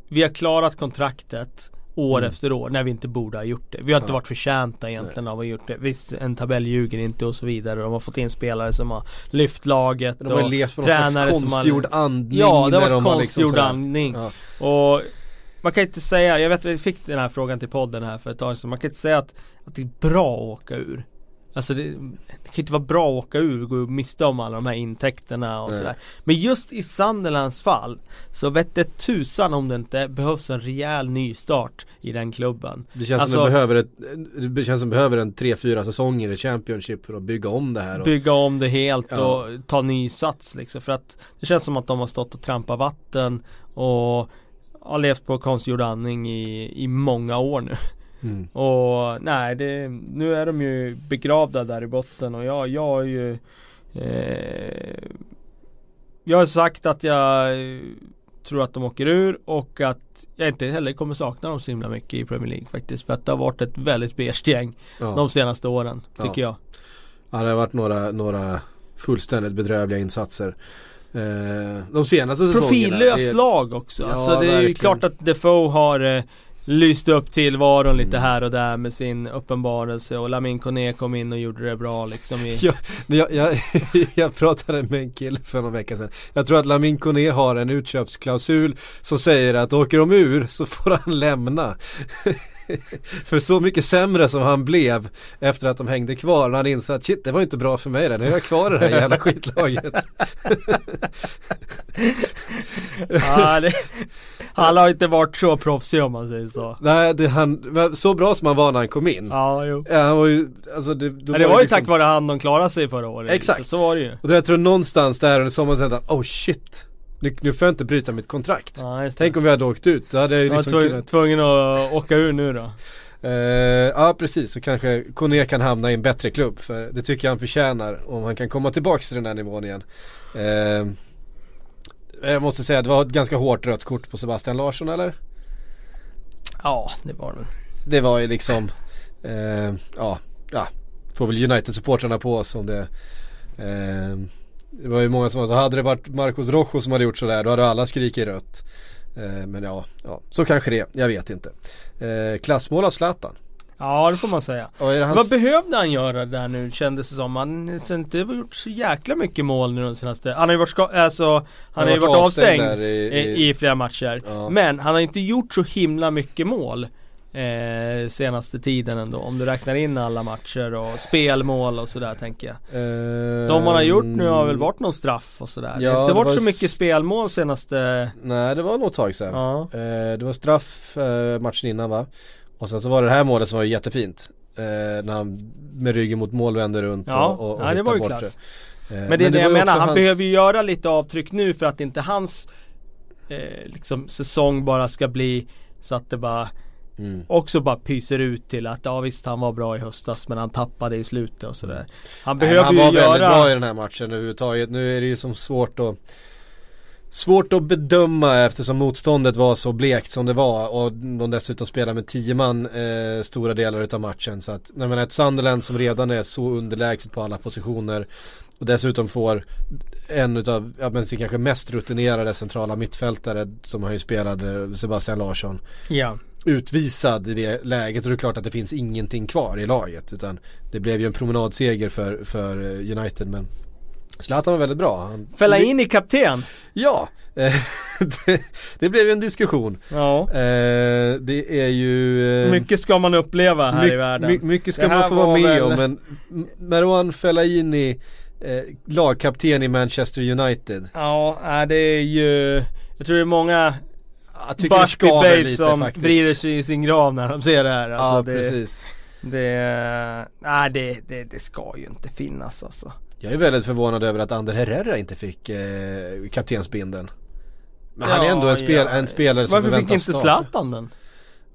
Vi har klarat kontraktet År Mm. efter år när vi inte borde ha gjort det. Vi har inte Ja. varit förtjänta egentligen av att ha gjort det. Visst, en tabell ljuger inte och så vidare. De har fått in spelare som har lyft laget De har och levt på någon slags har- konstgjord andning. Ja, det har när de varit liksom konstgjord sådär- andning. Ja. Och man kan inte säga, jag vet vi fick den här frågan till podden här för ett tag sedan. Man kan inte säga att, att det är bra att åka ur. Alltså det, det kan inte vara bra att åka ur och gå miste om alla de här intäkterna och Nej. sådär. Men just i Sunderlands fall så vette tusan om det inte behövs en rejäl nystart i den klubben. Det känns Alltså- som det behöver ett, det känns som det behöver en 3-4 säsonger i Championship för att bygga om det här. Och, Bygga om det helt Ja. och ta ny sats liksom. För att det känns som att de har stått och trampat vatten och har levt på konstgjord andning i, i många år nu. Mm. Och nej, det, nu är de ju begravda där i botten och jag, jag har ju eh, Jag har sagt att jag tror att de åker ur och att jag inte heller kommer sakna dem så himla mycket i Premier League faktiskt. För att det har varit ett väldigt beige gäng ja. de senaste åren, tycker jag. Ja, det har varit några, några fullständigt bedrövliga insatser. Eh, de senaste säsongerna. Profillös Det är- lag också. Ja, alltså det är ju verkligen. klart att Defoe har eh, lyst upp tillvaron lite Mm. här och där med sin uppenbarelse och Lamin Kone kom in och gjorde det bra liksom i Ja, jag, jag, jag pratade med en kille för någon vecka sedan. Jag tror att Lamin Kone har en utköpsklausul som säger att åker de ur så får han lämna. för så mycket sämre som han blev efter att de hängde kvar. När han insåg att shit det var inte bra för mig det. Nu är jag kvar i det här jävla skitlaget. ja, det, Han har inte varit så proffsig om man säger så Nej, det, han, så bra som han var när han kom in. Ja, jo Ja, han var ju, alltså det, Men det var ju liksom- tack vare han de klarade sig förra året Exakt. Så, så var det ju Och då jag tror någonstans där under sommaren tänkte han, oh shit. Nu, nu får jag inte bryta mitt kontrakt. Ja. Tänk om vi hade åkt ut, då hade jag ju Jag var liksom tvungen, kunnat tvungen att åka ur nu då Eh, ja precis, så kanske Kone kan hamna i en bättre klubb för det tycker jag han förtjänar om han kan komma tillbaks till den här nivån igen. Eh, jag måste säga det var ett ganska hårt rött kort på Sebastian Larsson eller? Ja, det var det Det var ju liksom, eh, ja, ja, får väl United-supportrarna på oss om det eh, Det var ju många som sa, hade det varit Marcos Rojo som hade gjort sådär då hade alla skrikit rött. Eh, men ja, ja, så kanske det jag vet inte. Eh, klassmål av Zlatan. Ja, det får man säga hans... Vad behövde han göra där nu kändes det som? Han har inte gjort så jäkla mycket mål nu de senaste Han har ju varit, ska- alltså, han har har ju varit avstängd avstängd i, i- i, flera matcher Ja. Men han har inte gjort så himla mycket mål eh, Senaste tiden ändå Om du räknar in alla matcher och spelmål och sådär tänker jag De man har gjort nu har väl varit någon straff och sådär Det Ja, har inte det varit var så mycket spelmål senaste Nej det var nog ett tag sedan. Ja, Eh, det var straff eh, matchen innan va? Och sen så var det det här målet som var jättefint. Eh, när han med ryggen mot mål vände runt Ja, och, och, och ja, det var ju bort klass. Men det är det, jag var ju menar, han hans- behöver ju göra lite avtryck nu för att inte hans eh, liksom säsong bara ska bli så att det bara Mm. också bara pyser ut till att ja visst han var bra i höstas men han tappade i slutet och sådär. Han behöver han ju var väldigt bra i göra den här matchen överhuvudtaget. Nu är det ju som svårt att Svårt att bedöma eftersom motståndet var så blekt som det var och de dessutom spelar med 10 man eh, stora delar utav matchen. Så att, jag menar ett Sunderland som redan är så underlägset på alla positioner och dessutom får en utav, ja men sin kanske mest rutinerade centrala mittfältare som han ju spelade, Sebastian Larsson Ja. Utvisad i det läget och det är klart att det finns ingenting kvar i laget utan det blev ju en promenadseger för, för United men Zlatan var väldigt bra. Han, Fälla in i kapten. Ja, det, det blev ju en diskussion. Ja. Eh, det är ju eh, Mycket ska man uppleva här my- i världen. my- mycket ska man få vara var med väl- om men M- Marouane Fellaini eh, lagkapten i Manchester United. Ja, det är ju Jag tror det är många Jag tycker det Busby skaver babes lite som faktiskt. vrider sig i sin grav när de ser det här. Alltså ja, det, precis. det, nej, det, det, det ska ju inte finnas alltså. Jag är väldigt förvånad över att Ander Herrera inte fick eh, kaptensbindeln. Men han är Ja, ändå en, spel, ja. en spelare som Varför fick inte. Zlatan den?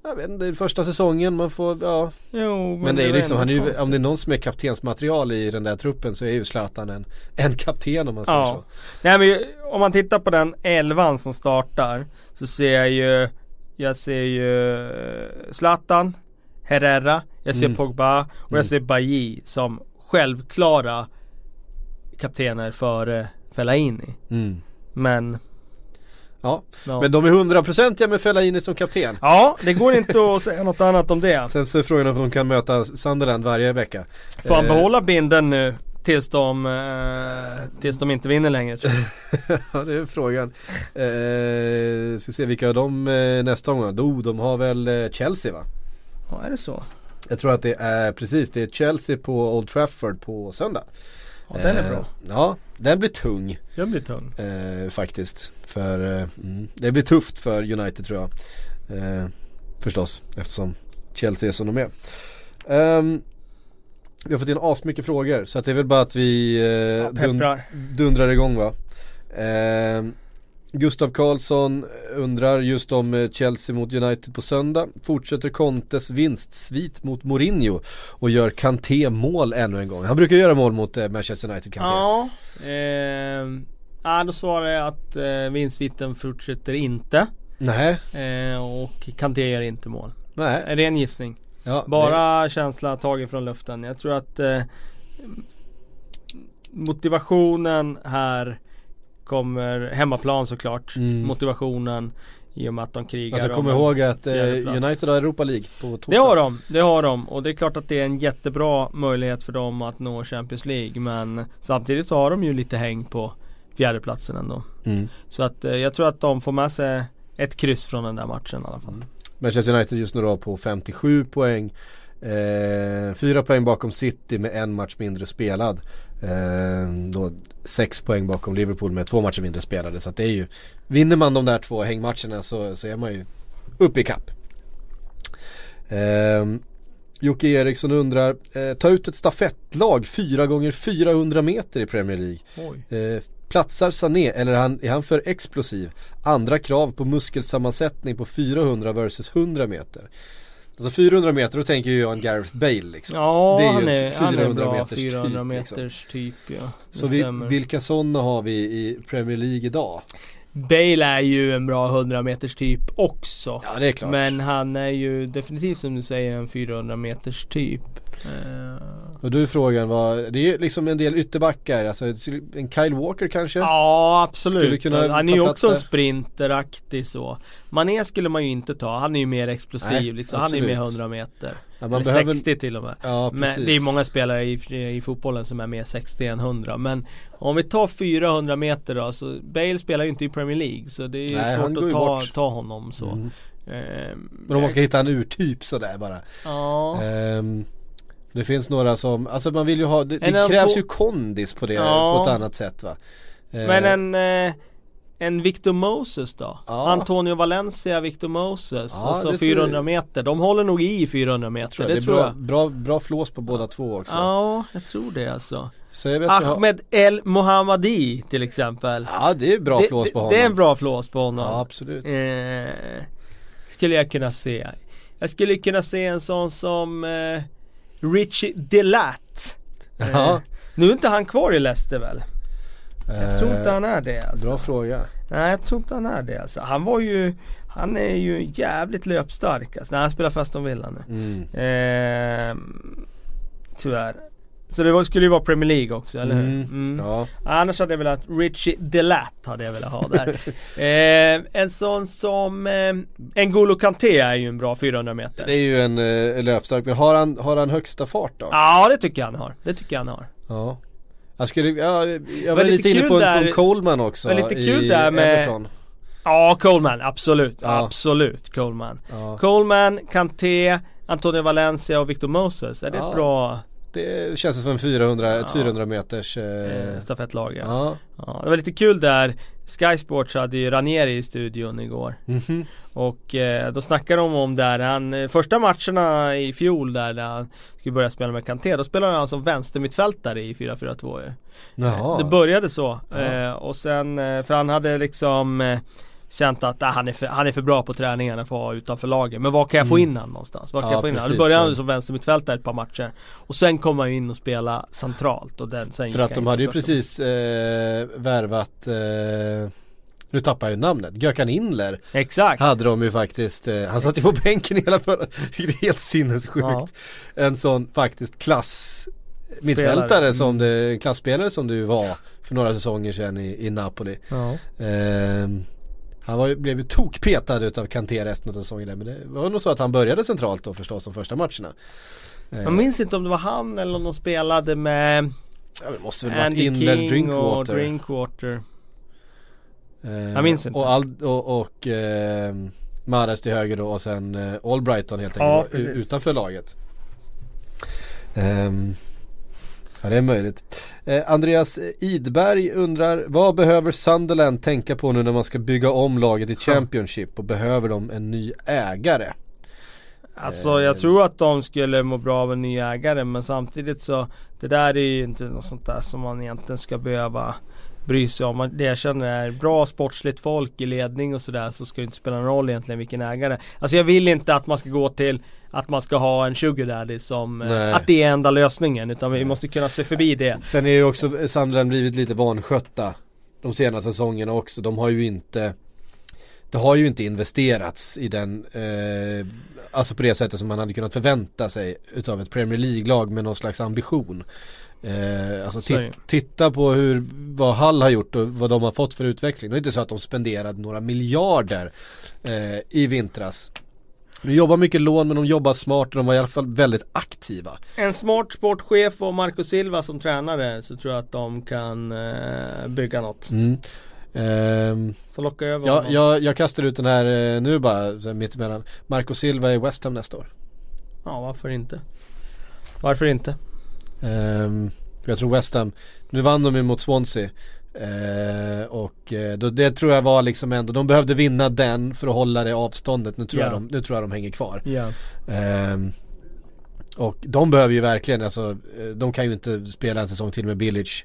Jag vet inte, det är första säsongen man får, ja. Jo, men, Men, det är var liksom, han är ju, om det är någon som är kaptensmaterial i den där truppen så är ju Zlatan en, en kapten om man säger Ja. Nej men om man tittar på den elvan som startar så ser jag ju Jag ser ju eh, Zlatan Herrera, jag ser Mm. Pogba och Mm. jag ser Bailly som självklara kaptener före Fellaini. så. Mm. Men Ja. ja. men de är hundraprocentiga med Fellaini som kapten. ja, det går inte att säga något annat om det. Sen så är frågan om de kan möta Sunderland varje vecka. Får han Eh, behålla binden nu tills de, eh, tills de inte vinner längre tror jag. ja det är frågan. Eh, ska se vilka av dem eh, nästa gång då? De har väl eh, Chelsea va? Ja, är det så? Jag tror att det är precis, det är Chelsea på Old Trafford på söndag. Ja, den är Eh, bra. Ja, den blir tung Den blir tung. eh, faktiskt. För eh, mm, det blir tufft för United tror jag. Eh, förstås, eftersom Chelsea är som de är. Ehm, vi har fått in asmycket frågor så att det är väl bara att vi eh, dun- Pepprar. dundrar igång va. Ehm, Gustav Karlsson undrar just om eh, Chelsea mot United på söndag. Fortsätter Contes vinstsvit mot Mourinho och gör Kanté mål ännu en gång. Han brukar göra mål mot eh, Manchester United Kanté. Ja, ja, då svarar jag att eh, vinstvitten fortsätter inte. Nej, Eh, och Kanté gör inte mål. nej. En ren gissning. Ja, Bara känsla taget från luften. Jag tror att eh, motivationen här kommer, hemmaplan såklart, Mm. motivationen i och med att de krigar Alltså om kom ihåg att eh. United har Europa League på torsdag. Det har de, det har de och det är klart att det är en jättebra möjlighet för dem att nå Champions League men samtidigt så har de ju lite häng på fjärdeplatsen ändå. Mm. Så att eh, jag tror att de får med sig ett kryss från den där matchen i alla fall. Manchester United just nu då på 57 poäng. Eh, fyra poäng bakom City med en match mindre spelad. Eh, då sex poäng bakom Liverpool med två matcher mindre spelade. Så att det är ju, vinner man de där två hängmatcherna så, så är man ju uppe i kapp. Eh, Jocke Eriksson undrar, eh, ta ut ett stafettlag 4 gånger 400 meter i Premier League. Eh, platsar Sané eller är han, är han för explosiv? Andra krav på muskelsammansättning på 400 versus 100 meter. Alltså 400 meter, då tänker ju jag en Gareth Bale liksom. Ja, Det är han, är, han är 400 bra meters typ, 400 liksom. meters typ ja. Det Så vi, vilka sådana har vi i Premier League idag? Bale är ju en bra 100 meters typ också. Ja det är klart. Men han är ju definitivt som du säger en 400 meters typ. Eh, Och du frågan var, det är ju liksom en del ytterbackar, alltså en Kyle Walker kanske? Ja absolut. han är ju också en sprinteraktig så. Mané skulle man ju inte ta. Han är ju mer explosiv Nej, liksom. Han är ju mer absolut. 100 meter. Ja, man Eller behöver, 60 till och med. ja. Men det är många spelare i, i fotbollen som är mer 60 än 100 Men om vi tar 400 meter då, så Bale spelar ju inte i Premier League Så det är ju Nej, svårt att ta, ta honom så Mm. Ehm, Men om man ska hitta en urtyp sådär bara. Ja, Ehm, det finns några som, alltså man vill ju ha, det, det krävs ju kondis på det Ja. på ett annat sätt va. Eh, men en, eh, en Victor Moses då? Ja. Antonio Valencia, Victor Moses, Ja, alltså det tror 400 jag. meter. De håller nog i 400 meter, tror det, jag. det är tror bra, jag. Bra, bra flås på båda två också. Ja, jag tror det alltså. Så jag jag Ahmed El Mohammadi till exempel. Ja det är bra det, flås på honom. det är en bra flås på honom. Ja absolut. Eh, skulle jag kunna se. Jag skulle kunna se en sån som eh, Richie Delat. Eh, Ja. Nu är inte han kvar i Leicester väl? Jag tror inte Eh, han är det alltså. Bra fråga. Nej jag tror inte han är det alltså. Han var ju Han är ju jävligt löpstark alltså. Nej, han spelar fast Aston Villa nu. Mm. Ehm, tyvärr. Så det var, skulle ju vara Premier League också, eller hur? Mm. Mm. Ja. Annars hade jag velat, Richie Delat hade jag velat ha där. eh, en sån som eh, N'Golo Kanté är ju en bra 400 meter. Det är ju en eh, löpstark, men har han, har han högsta fart då? Ja det tycker jag han har. Det tycker jag han har. Ja. Jag skulle, ja, jag var lite lite inne på en, på där- en Coleman också var lite kul i där med- Everton. Ja Coleman, absolut. Ja. Absolut Coleman. Ja. Coleman, Kanté, Antonio Valencia och Victor Moses. Är det ett bra Det känns som en 400, Ja. 400 meters eh, eh, stafettlag? Ja. Ja. Ja, det var lite kul där. Sky Sports hade ju Ranieri i studion igår. Mhm. Och eh, då snackade de om där, han, eh, första matcherna i fjol där, där han skulle börja spela med Kanté, då spelade han som vänstermittfältare i 4-4-2 ju. Jaha. Det började så. Eh, och sen, eh, för han hade liksom eh, känt att ah, han, är för, han är för bra på träningarna för att vara utanför laget. Men var kan jag få in han någonstans? Var kan Mm. Ja, jag få in han? Precis. började han Ja. som vänstermittfältare ett par matcher. Och sen kom han ju in och spela centralt. Och den, sen För att han de hade ju precis eh, värvat eh, Nu tappar jag ju namnet, Gökan Inler Exakt! Hade de ju faktiskt, eh, han satt ju på bänken hela förra, vilket är helt sinnessjukt Ja. En sån faktiskt klass Mittfältare Mm. som det, klassspelare som du var för några säsonger sedan i, i Napoli Ja. Ehm, Han var blev ju tokpetad utav Kanté resten av säsongen där, men det var nog så att han började centralt då förstås de första matcherna Ehm, Jag minns inte om det var han eller om de spelade med ja, det måste väl varit Andy Inler King och Drinkwater Drinkwater. Ehm, Jag minns inte. Och, Al- och, och ehm, Mahrez till höger då och sen eh, Albrighton helt Ja, enkelt precis. utanför laget Ehm, Ja det är möjligt. Eh, Andreas Idberg undrar, vad behöver Sunderland tänka på nu när man ska bygga om laget i Championship och behöver de en ny ägare? Alltså jag tror att de skulle må bra av en ny ägare men samtidigt så Det där är ju inte något sånt där som man egentligen ska behöva bry sig om. Det jag känner är bra sportsligt folk i ledning och sådär så ska det inte spela någon roll egentligen vilken ägare. Alltså jag vill inte att man ska gå till att man ska ha en sugar daddy som eh, Nej. att det är enda lösningen utan vi måste kunna se förbi det. Sen är ju också Sunderland blivit lite vanskötta de senaste säsongerna också. De har ju inte Det har ju inte investerats i den eh, Alltså på det sättet som man hade kunnat förvänta sig utav ett Premier League-lag med någon slags ambition. Eh, alltså titta på hur, vad Hall har gjort och vad de har fått för utveckling. Det är inte så att de spenderade några miljarder eh, i vintras. De jobbar mycket lån men de jobbar smart och de var i alla fall väldigt aktiva. En smart sportchef och Marco Silva som tränare så tror jag att de kan eh, bygga något. Mm. Ehm, Får locka över Ja, jag, jag kastar ut den här eh, nu bara, mittemellan. Marco Silva i West Ham nästa år. Ja, varför inte? Varför inte? Ehm, jag tror West Ham, nu vann de ju mot Swansea. Eh, och eh, då, det tror jag var liksom ändå, de behövde vinna den för att hålla det avståndet. Nu tror, Ja. jag, de, nu tror jag de hänger kvar. Ja. Ehm, och de behöver ju verkligen, alltså, eh, de kan ju inte spela en säsong till med Bilic.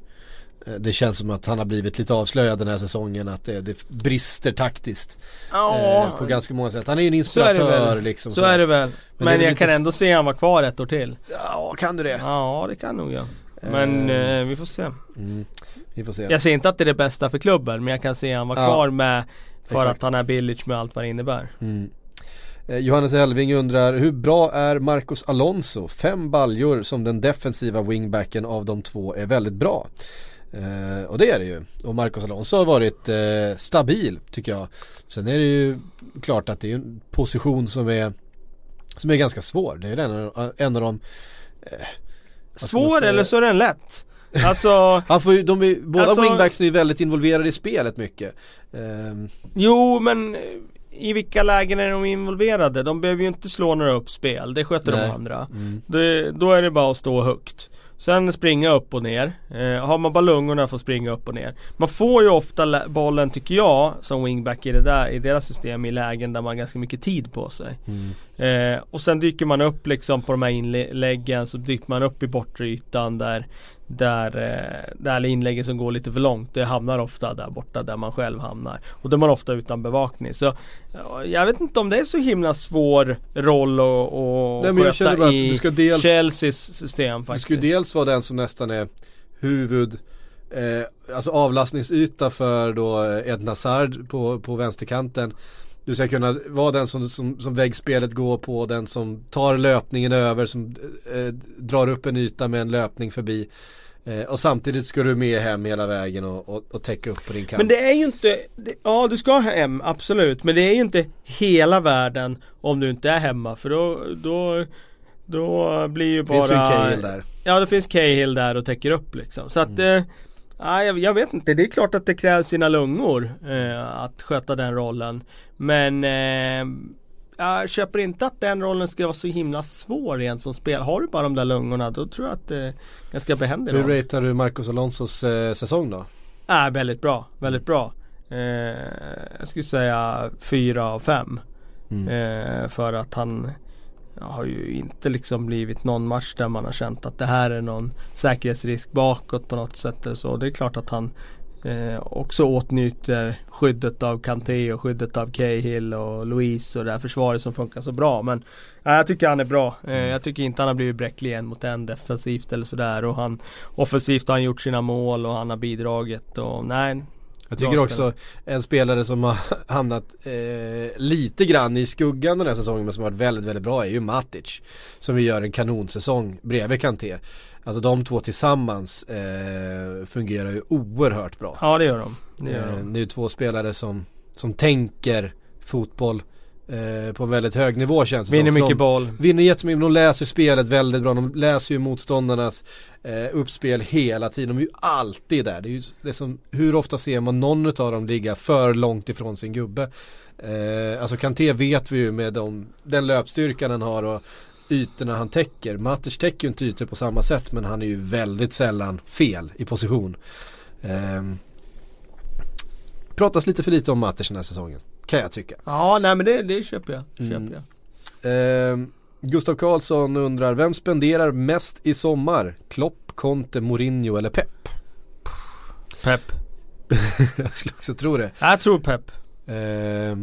Eh, Det känns som att han har blivit lite avslöjad den här säsongen, att det, det brister taktiskt. Eh, på ganska många sätt. Han är ju en så det inspiratör väl. liksom. Så är det väl. Men, det är väl jag lite kan ändå se han vara kvar ett år till. Ja, kan du det? Ja, det kan nog jag. Men Eh. eh, vi får se. Mm, vi får se. Jag ser inte att det är det bästa för klubben, men jag kan se han vara Ja. kvar med för Exakt. att han är Billich med allt vad det innebär. Mm. Eh, Johannes Elving undrar, hur bra är Marcos Alonso? Fem baljor som den defensiva wingbacken av de två är väldigt bra. Eh, och det är det ju. Och Marcos Alonso har varit eh, stabil tycker jag. Sen är det ju klart att det är en position som är som är ganska svår. Det är en av, en av de man Svår eller så är den lätt. Alltså, Han får ju, de är, båda Alltså- wingbacksen är ju väldigt involverade i spelet mycket. Ehm, jo men eh, i vilka lägen är de involverade? De behöver ju inte slå några uppspel, det sköter Nej. de andra. mm. Det, då är det bara att stå högt. Sen springa upp och ner. Eh, har man bara lungorna får springa upp och ner. Man får ju ofta bollen tycker jag som wingback i, det där, i deras system i lägen där man har ganska mycket tid på sig. Mm. Eh, och sen dyker man upp liksom på de här inläggen så dyker man upp i bortre ytan där där, eh, där inläggen som går lite för långt Det hamnar ofta där borta där man själv hamnar. Och då är man ofta utan bevakning. Så ja, Jag vet inte om det är så himla svår roll att, att Nej, men jag sköta bara att i du ska dels- Chelseas system Du faktiskt ska ju dels vara den som nästan är huvud eh, Alltså avlastningsyta för då eh, Ed Hazard på, på vänsterkanten Du ska kunna vara den som, som, som väggspelet går på, den som tar löpningen över, som eh, drar upp en yta med en löpning förbi. Eh, Och samtidigt ska du med hem hela vägen och, och, och täcka upp på din kant. Men det är ju inte det, Ja du ska hem absolut. Men det är ju inte hela världen Om du inte är hemma. För då Då, då blir ju bara finns ju en Cahill där. Ja det finns Cahill där och täcker upp liksom. Så att eh, ja, jag, jag vet inte, det är klart att det krävs sina lungor eh, Att sköta den rollen Men eh, Jag köper inte att den rollen ska vara så himla svår igen som spel Har du bara de där lungorna då tror jag att det är ganska behändig roll Hur ratear du Marcos Alonsos eh, säsong då? är väldigt bra, väldigt bra. Eh, jag skulle säga fyra av fem. Eh, för att han har ju inte liksom blivit någon match där man har känt att det här är någon säkerhetsrisk bakåt på något sätt eller så. Det är klart att han eh, också åtnjuter skyddet av Kanté och skyddet av Cahill och Louise och det här försvaret som funkar så bra. Men ja, jag tycker han är bra. Eh, jag tycker inte han har blivit bräcklig en mot en defensivt eller sådär. Och han offensivt har han gjort sina mål och han har bidragit och nej. Jag tycker också en spelare som har hamnat eh, lite grann i skuggan den här säsongen men som har varit väldigt, väldigt bra är ju Matic. Som ju gör en kanonsäsong bredvid Kanté. Alltså de två tillsammans eh, fungerar ju oerhört bra. Ja det gör de. Det gör Eh, de. det är ju två spelare som, som tänker fotboll eh, på en väldigt hög nivå känns det Vinner som. Mycket de, boll. Vinner jättemycket, de läser spelet väldigt bra, de läser ju motståndarnas eh, uppspel hela tiden, de är ju alltid där. Det är ju det som, hur ofta ser man någon av dem ligga för långt ifrån sin gubbe? Eh, alltså Kanté vet vi ju med de, den löpstyrkan han har och ytorna han täcker. Matters täcker ju inte ytor på samma sätt men han är ju väldigt sällan fel i position. Eh, pratas lite för lite om Matters den här säsongen, kan jag tycka. Ja nej men det, det köper jag. Köper Mm. jag. Eh, Gustav Karlsson undrar, vem spenderar mest i sommar? Klopp, Conte, Mourinho eller Pep? Pep. jag skulle också tro det. Jag tror Pep. Eh,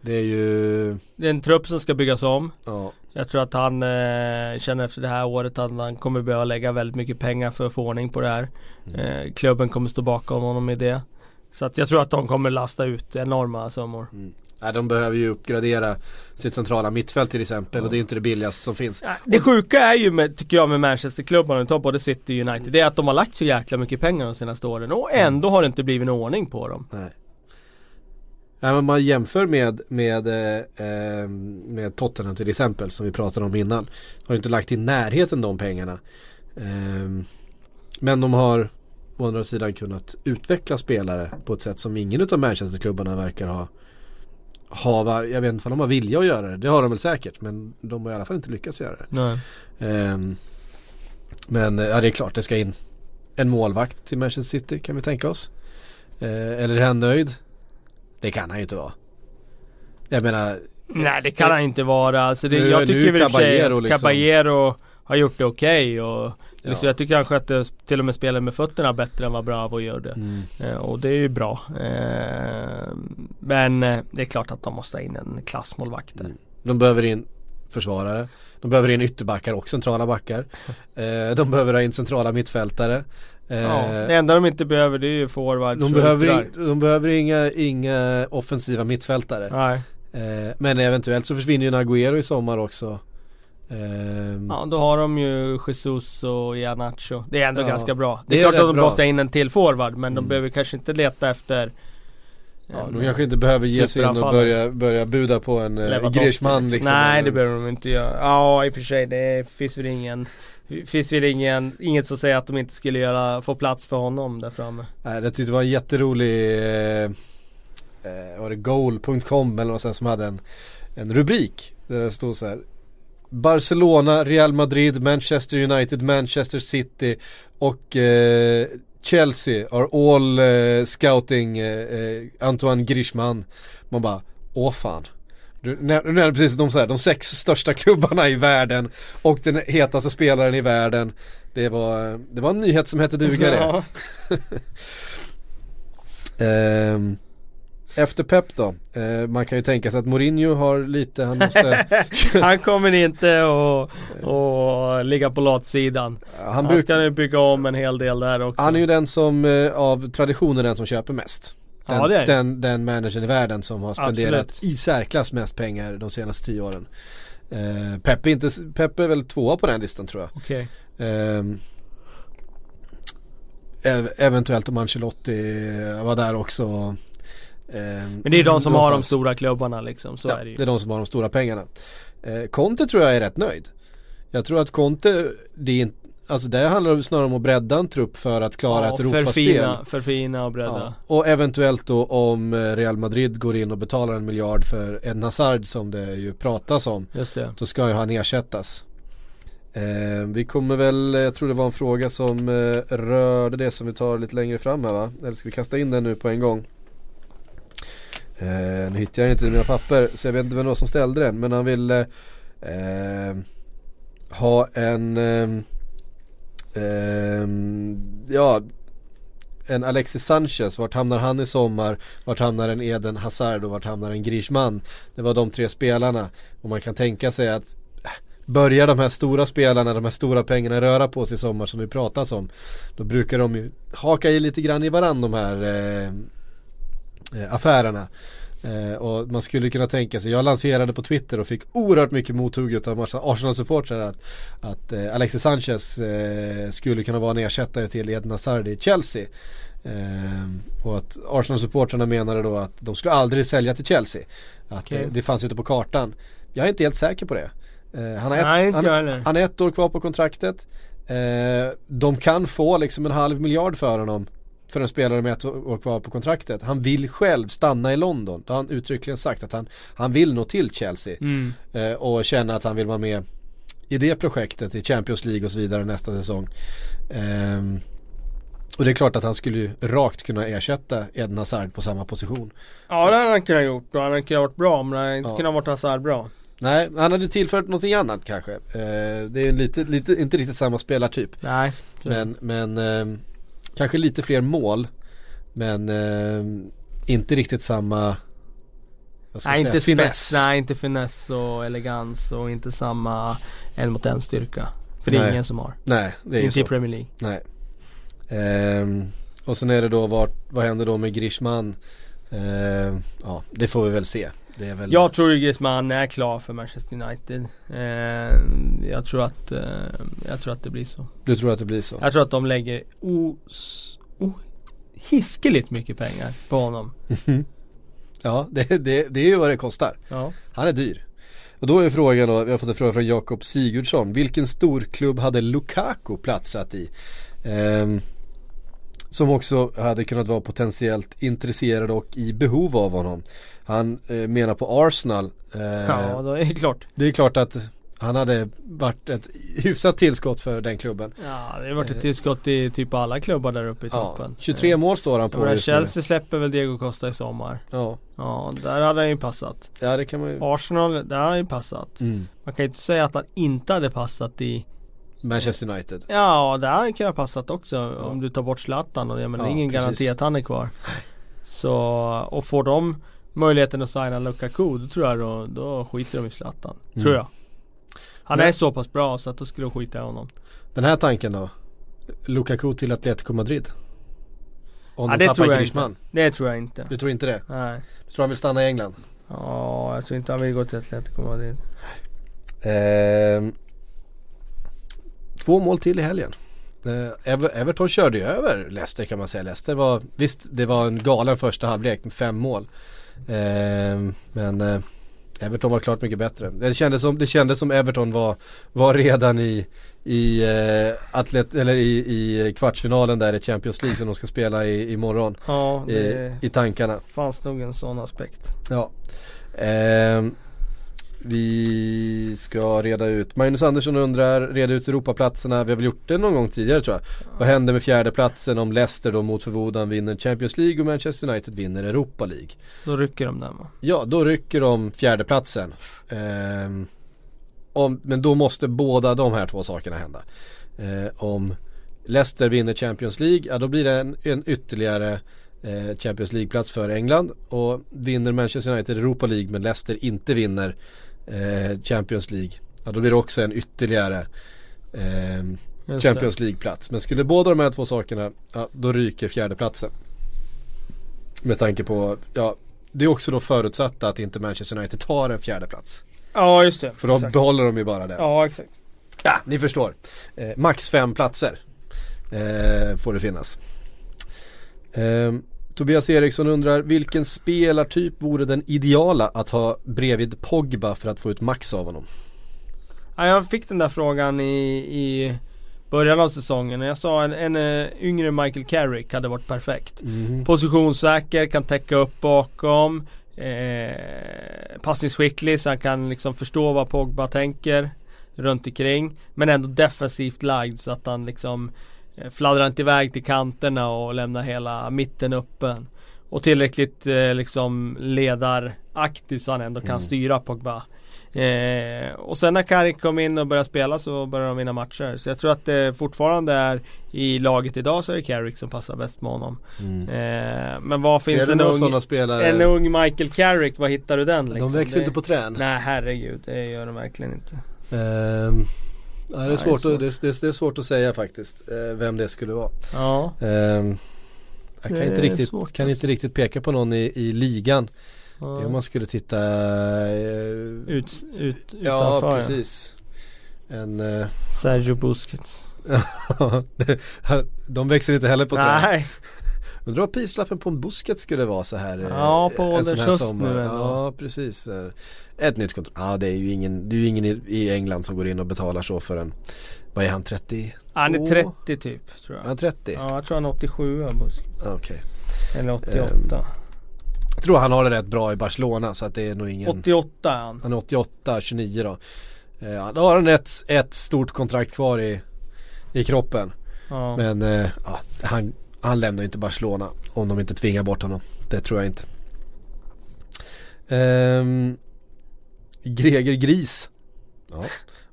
det är ju, Det är en trupp som ska byggas om. ja, Jag tror att han eh, känner efter det här året att han kommer behöva lägga väldigt mycket pengar för att få ordning på det här. Eh, klubben kommer stå bakom honom i det. Så att jag tror att de kommer lasta ut enorma summor. Nej, de behöver ju uppgradera sitt centrala mittfält till exempel och det är inte det billigaste som finns. Det sjuka är ju med, tycker jag med Manchesterklubbarna, tar både City och United, det är att de har lagt så jäkla mycket pengar de senaste åren och ändå har det inte blivit någon ordning på dem. Nej. Nej men man jämför med, med, eh, eh, med Tottenham till exempel som vi pratade om innan. Har ju inte lagt i närheten de pengarna. Eh, men de har å andra sidan kunnat utveckla spelare på ett sätt som ingen av Manchesterklubbarna verkar ha. ha var, jag vet inte om de har vilja att göra det. Det har de väl säkert men de har i alla fall inte lyckats göra det. Ehm, men eh, ja, det är klart det ska in en målvakt till Manchester City kan vi tänka oss. Eh, eller är han nöjd? Det kan han ju inte vara. Jag menar, Nej det kan han inte vara. Alltså det, Nu- jag tycker väl sig Caballero att liksom. Caballero har gjort det okej och liksom, Ja. jag tycker han skötte till och med spelet med fötterna bättre än vad Bravo gjorde. mm, Eh, och det är ju bra. Eh, men eh, det är klart att de måste ha in en klassmålvakt där. de behöver in försvarare. De behöver in ytterbackar och centrala backar. Eh, de behöver ha in centrala mittfältare. Eh, Ja, det enda de inte behöver det är ju forwards de, behöver in, de behöver inga, inga offensiva mittfältare. Nej. Eh, men eventuellt så försvinner ju Agüero i sommar också. Ehm, Ja, då har de ju Jesus och Ianacho. Det är ändå Ja, ganska bra. Det det är, är klart att de måste in en till forward men de Mm. behöver kanske inte leta efter Ja, de kanske inte behöver ge sig in och börja, börja buda på en eh, Lewandowski, Griezmann liksom. Nej det behöver de inte göra. Ja i och för sig det finns väl ingen Finns väl ingen, inget som säger att de inte skulle göra, få plats för honom där framme. Nej, jag tyckte det var en jätterolig, eh, eh, var det goal.com eller något sånt som hade en, en rubrik. Där det stod så här Barcelona, Real Madrid, Manchester United, Manchester City och eh, Chelsea are all eh, scouting eh, eh, Antoine Griezmann. Man bara, åh fan. Du nämnde precis de, så här, de sex största klubbarna i världen och den hetaste spelaren i världen. Det var, det var en nyhet som hette duga det. Ja. Efter Pep då, eh, man kan ju tänka sig att Mourinho har lite, han måste Han kommer inte att ligga på latsidan. Han, Han bruk, ska nu bygga om en hel del där också. han är ju den som eh, av tradition är den som köper mest. Den, Ja, det är det. den, den managern i världen som har spenderat Absolut. i särklass mest pengar de senaste tio åren. Eh, Pep, är inte, Pep är väl tvåa på den listan tror jag. Ehm, ev- eventuellt om Ancelotti var där också. Ehm, Men det är de som har de stora klubbarna liksom, så ja, är det ju. det är de som har de stora pengarna. Eh, Conte tror jag är rätt nöjd. Jag tror att Conte, det är alltså det handlar snarare om att bredda en trupp för att klara ett Europaspel. förfina, förfina och bredda. Ja. Och eventuellt då om eh, Real Madrid går in och betalar en miljard för Eden Hazard som det ju pratas om. Just det. Då ska ju han ersättas. Eh, vi kommer väl, jag tror det var en fråga som eh, rörde det som vi tar lite längre fram här va? Eller ska vi kasta in den nu på en gång? Eh, nu hittar jag inte mina papper så jag vet inte vem det var som ställde den men han ville eh, ha en eh, eh, ja en Alexis Sanchez, vart hamnar han i sommar? Vart hamnar en Eden Hazard och vart hamnar en Griezmann? Det var de tre spelarna och man kan tänka sig att eh, Börjar de här stora spelarna, de här stora pengarna röra på sig i sommar som vi pratas om Då brukar de ju haka i lite grann i varandra de här eh, affärerna. Eh, Och man skulle kunna tänka sig, jag lanserade på Twitter och fick oerhört mycket mothugg av Arsenal-supportrar att, att eh, Alexis Sanchez eh, skulle kunna vara en ersättare till Eden Hazard i Chelsea. Eh, Och att Arsenal-supportrarna menade då att de skulle aldrig sälja till Chelsea. Att Okej. det, det fanns inte på kartan. Jag är inte helt säker på det. Eh, han, har Nej, ett, jag han, han har ett år kvar på kontraktet. Eh, De kan få liksom en halv miljard för honom För en spelare med ett år kvar på kontraktet Han vill själv stanna i London Det har han uttryckligen sagt att han, han vill nå till Chelsea Mm. eh, Och känna att han vill vara med I det projektet i Champions League och så vidare nästa säsong Ehm, Och det är klart att han skulle ju rakt kunna ersätta Eden Hazard på samma position Ja det hade han kunnat gjort och han hade kunnat varit bra men han hade inte Ja. kunnat varit Hazard bra. Nej, han hade tillfört någonting annat kanske eh, Det är lite, lite, inte riktigt samma spelartyp Nej. Men, men ehm, kanske lite fler mål Men ehm, inte riktigt samma vad ska Nej inte spets, nej inte finess och elegans och inte samma en mot en styrka. För det är ingen som har. Nej, det är Inte i så. Premier League. Nej. Ehm, och sen är det då vart, vad händer då med Griezmann? Ehm, ja, det får vi väl se. Det är väl Jag tror Griezmann är klar för Manchester United. Eh, jag tror att, eh, jag tror att det blir så. Du tror att det blir så? Jag tror att de lägger os, oh, hiskeligt mycket pengar på honom. Ja, det, det, det är ju vad det kostar. Ja. Han är dyr. Och då är frågan då, vi har fått en fråga från Jakob Sigurdsson. Vilken storklubb hade Lukaku platsat i? Ehm, som också hade kunnat vara potentiellt intresserad och i behov av honom. Han eh, menar på Arsenal. Eh, Ja, då är det klart. Det är klart att han hade varit ett hyfsat tillskott för den klubben. Ja, det har varit ett tillskott i typ alla klubbar där uppe i Ja, toppen. 23 mål står han på nu. Chelsea släpper väl Diego Costa i sommar. Ja. Ja, där hade han ju passat. ja, det kan man ju. Arsenal, där hade han ju passat. Mm. Man kan ju inte säga att han inte hade passat i Manchester United. Ja, där hade kunnat passat också om du tar bort Zlatan och det, men det är Ja, ingen precis. garanti att han är kvar. Så, och får de möjligheten att signa Lukaku, då tror jag då, då skiter de i Zlatan. Mm. Tror jag. Han Men- är så pass bra så att då skulle de skita i honom. Den här tanken då? Lukaku till Atletico Madrid? Om Ja, de det tappar tror jag Griezmann. inte. Det tror jag inte. Du tror inte det? Nej. Du tror han vill stanna i England? Ja, jag tror inte han vill gå till Atletico Madrid. Ehm, två mål till i helgen. Eh, Ever- Everton körde ju över Leicester kan man säga. Leicester var, visst det var en galen första halvlek med fem mål. Ehm, men eh, Everton var klart mycket bättre. Det kändes som, det kändes som Everton var, var redan i, i, eh, atlet, eller i, i kvartsfinalen där i Champions League som de ska spela i, imorgon. Ja, I, det I tankarna. fanns nog en sån aspekt. Ja. Ehm, Vi ska reda ut, Magnus Andersson undrar, reda ut Europaplatserna, vi har väl gjort det någon gång tidigare tror jag. Vad händer med fjärdeplatsen om Leicester då mot förmodan vinner Champions League och Manchester United vinner Europa League? Då rycker de den va? Ja, då rycker de fjärdeplatsen. Ehm, om, men då måste båda de här två sakerna hända. Ehm, om Leicester vinner Champions League, ja då blir det en, en ytterligare eh, Champions League-plats för England. Och vinner Manchester United Europa League men Leicester inte vinner eh, Champions League, ja då blir det också en ytterligare Just Champions League-plats. Men skulle båda de här två sakerna, ja då ryker fjärdeplatsen. Med tanke på, ja det är också då förutsatt att inte Manchester United tar en fjärdeplats. Ja just det. För då Exakt. behåller de ju bara det. Ja exakt. Ja, ni förstår. Eh, max fem platser eh, får det finnas. Eh, Tobias Eriksson undrar vilken spelartyp vore den ideala att ha bredvid Pogba för att få ut max av honom? Ja, jag fick den där frågan i, i början av säsongen. Jag sa en, en eh, yngre Michael Carrick hade varit perfekt. Positionssäker, kan täcka upp bakom. Eh, passningsskicklig så han kan liksom förstå vad Pogba tänker runt omkring. Men ändå defensivt lagd så att han liksom fladdrar inte iväg till kanterna och lämnar hela mitten öppen. Och tillräckligt eh, liksom ledaraktig så han ändå kan styra Pogba. Eh, och sen när Carrick kom in och började spela så började de vinna matcher. Så jag tror att det fortfarande är i laget idag så är det Carrick som passar bäst med honom. Eh, men vad Ser finns du en ung, spelare? en ung Michael Carrick, var hittar du den liksom? de växer det, inte på trän. Nej herregud, det gör de verkligen inte. Ehm, ja, det, är Nej, svårt svårt. Att, det, är- det, är- det är svårt att säga faktiskt eh, vem det skulle vara. Ja, Ehm, jag kan, Det inte är riktigt, svårt kan alltså. inte riktigt peka på någon i, i ligan. Det är om ja. man skulle titta eh, Ut, ut, Ja utanför precis. En, eh, Sergio Busquets. de växer inte heller på träd. Nej, Undrar vad prislappen på en busket skulle vara så här Ja, på ålderns här höst nu. Ja precis. Ett nytt kontrakt. Ja det är ju ingen, det är ju ingen i, i England som går in och betalar så för en, vad är han 30? han är 30 typ tror Är jag. han 30? Ja, jag tror han är 87 av Busquets. Okej. Eller 88. Ehm, Jag tror han har det rätt bra i Barcelona så att det är nog ingen 88 är han. Han är 88, 29 då. Eh, då har han ett, ett stort kontrakt kvar i, i kroppen. Ja. Men eh, ja, han, han lämnar ju inte Barcelona om de inte tvingar bort honom. Det tror jag inte. Ehm, Greger Gris. Ja,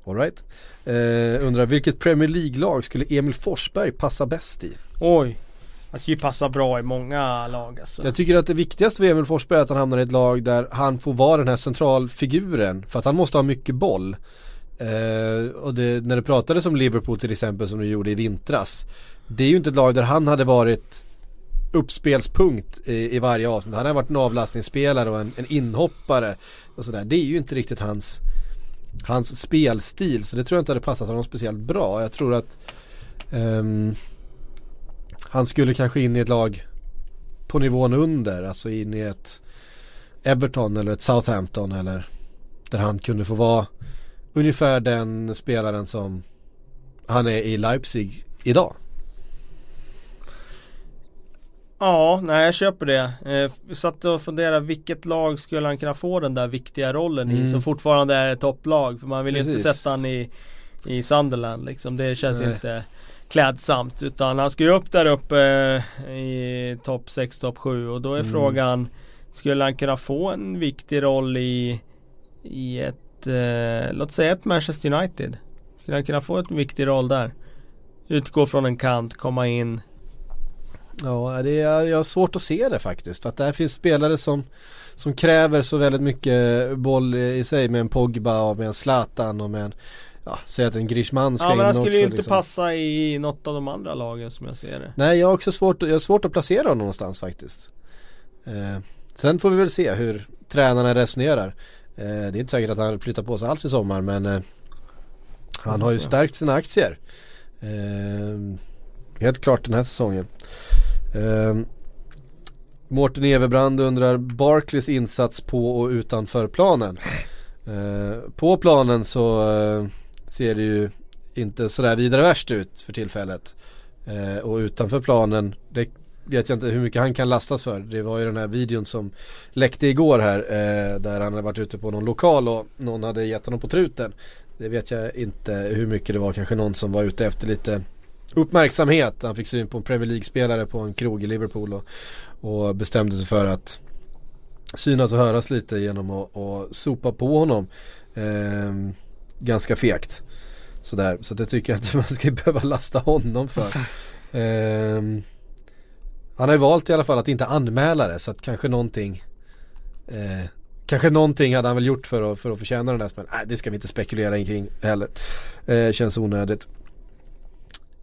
alright. Eh, undrar vilket Premier League-lag skulle Emil Forsberg passa bäst i? Oj. Han skulle ju passa bra i många lag alltså. Jag tycker att det viktigaste för Emil Forsberg är att han hamnar i ett lag där han får vara den här centralfiguren. För att han måste ha mycket boll. Eh, och det, när det pratades om Liverpool till exempel som du gjorde i vintras. Det är ju inte ett lag där han hade varit uppspelspunkt i, i varje avsnitt. Han har varit en avlastningsspelare och en, en inhoppare. Och sådär. Det är ju inte riktigt hans, hans spelstil. Så det tror jag inte hade passat honom speciellt bra. Jag tror att um, han skulle kanske in i ett lag på nivån under, alltså in i ett Everton eller ett Southampton eller där han kunde få vara ungefär den spelaren som han är i Leipzig idag. Ja, nej jag köper det. Eh, satt och funderade vilket lag skulle han kunna få den där viktiga rollen i Mm. som fortfarande är ett topplag. För man vill ju inte sätta han i, i Sunderland liksom. Det känns Nej. inte klädsamt. Utan han ska ju upp där uppe eh, i topp 6, topp 7 och då är Mm. frågan Skulle han kunna få en viktig roll i, i ett, eh, låt säga ett Manchester United? Skulle han kunna få en viktig roll där? Utgå från en kant, komma in. Ja, det är, jag har svårt att se det faktiskt. För att där finns spelare som, som kräver så väldigt mycket boll i sig med en Pogba och med en Zlatan och med en, ja, säg att en Griezmann ska Ja in men han också. skulle ju inte liksom. passa i något av de andra lagen som jag ser det. Nej, jag har också svårt, jag har svårt att placera honom någonstans faktiskt. Eh, sen får vi väl se hur tränarna resonerar. Eh, det är inte säkert att han flyttar på sig alls i sommar men eh, han har ju stärkt sina aktier. Eh, helt klart den här säsongen. Eh, Mårten Everbrand undrar Barclays insats på och utanför planen. Eh, på planen så eh, ser det ju inte sådär vidare värst ut för tillfället. Eh, och utanför planen, det vet jag inte hur mycket han kan lastas för. Det var ju den här videon som läckte igår här eh, där han hade varit ute på någon lokal och någon hade gett honom på truten. Det vet jag inte hur mycket det var, kanske någon som var ute efter lite uppmärksamhet. Han fick syn på en Premier League-spelare på en krog i Liverpool och, och bestämde sig för att synas och höras lite genom att, att sopa på honom. Eh, ganska fegt. Sådär, så det tycker jag inte man ska behöva lasta honom för. Eh, han har ju valt i alla fall att inte anmäla det så att kanske någonting eh, Kanske någonting hade han väl gjort för att, för att förtjäna den där smällen. nej, det ska vi inte spekulera kring heller. Eh, känns onödigt.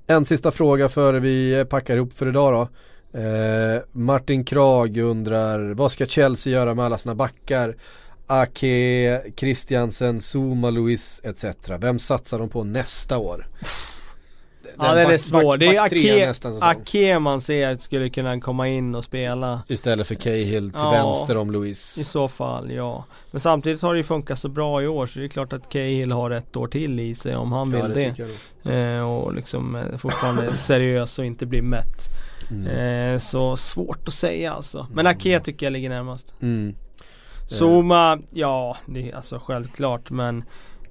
En sista fråga före vi packar ihop för idag då. Eh, Martin Krag undrar vad ska Chelsea göra med alla sina backar? Ake, Christiansen, Zuma, Luis etc. Vem satsar de på nästa år? Ja den är svår, det är Ake, Ake man ser skulle kunna komma in och spela. Istället för Cahill till ja, vänster om Luis. I så fall ja. Men samtidigt har det ju funkat så bra i år så det är klart att Cahill har ett år till i sig om han vill ja, det, det. Eh, Och liksom eh, fortfarande seriös och inte bli mätt. Mm. eh, Så svårt att säga alltså. Men Ake tycker jag ligger närmast. Mm. Zuma, ja det är alltså självklart men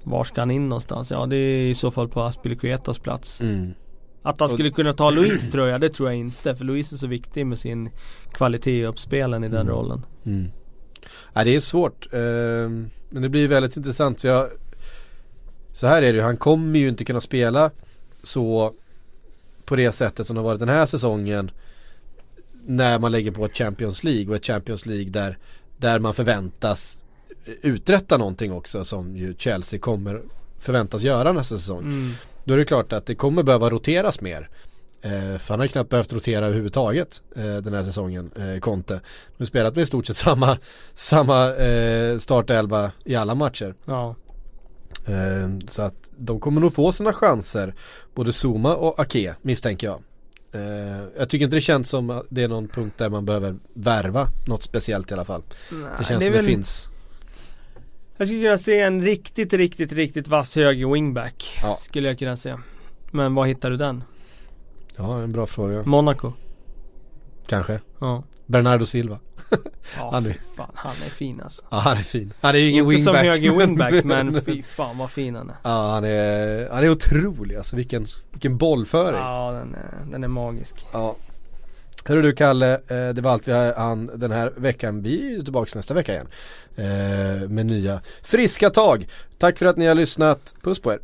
var ska han in någonstans? Ja det är i så fall på Aspilicuetas plats mm. Att han skulle kunna ta Louise tror jag, det tror jag inte. För Louise är så viktig med sin kvalitet i uppspelen i den mm. rollen. Mm. Ja, det är svårt. Eh, men det blir väldigt intressant. För jag, så här är det ju, han kommer ju inte kunna spela så på det sättet som det har varit den här säsongen. När man lägger på ett Champions League och ett Champions League där, där man förväntas uträtta någonting också som ju Chelsea kommer förväntas göra nästa säsong. Mm. Då är det klart att det kommer behöva roteras mer. Eh, för han har knappt behövt rotera överhuvudtaget eh, den här säsongen, eh, Conte. De har spelat med i stort sett samma, samma eh, startelva i alla matcher. Ja. Eh, så att de kommer nog få sina chanser, både Zuma och Ake misstänker jag. Eh, jag tycker inte det känns som att det är någon punkt där man behöver värva något speciellt i alla fall. Nej, det känns det som väl... det finns jag skulle kunna se en riktigt, riktigt, riktigt vass höger wingback. Ja. Skulle jag kunna se. Men var hittar du den? Ja, en bra fråga. Monaco. Kanske. Ja. Bernardo Silva. ja, han är, fan, han är fin alltså. Ja, han är fin. Han är ju ingen Inte wingback. Inte som höger wingback, men fy fan vad fin han är. Ja, han är, han är otrolig alltså. Vilken, vilken bollföring. Ja, den är, den är magisk. Ja. Hörru du Kalle, eh, det var allt vi hann den här veckan. Vi är tillbaka nästa vecka igen. Eh, med nya friska tag. Tack för att ni har lyssnat. Puss på er.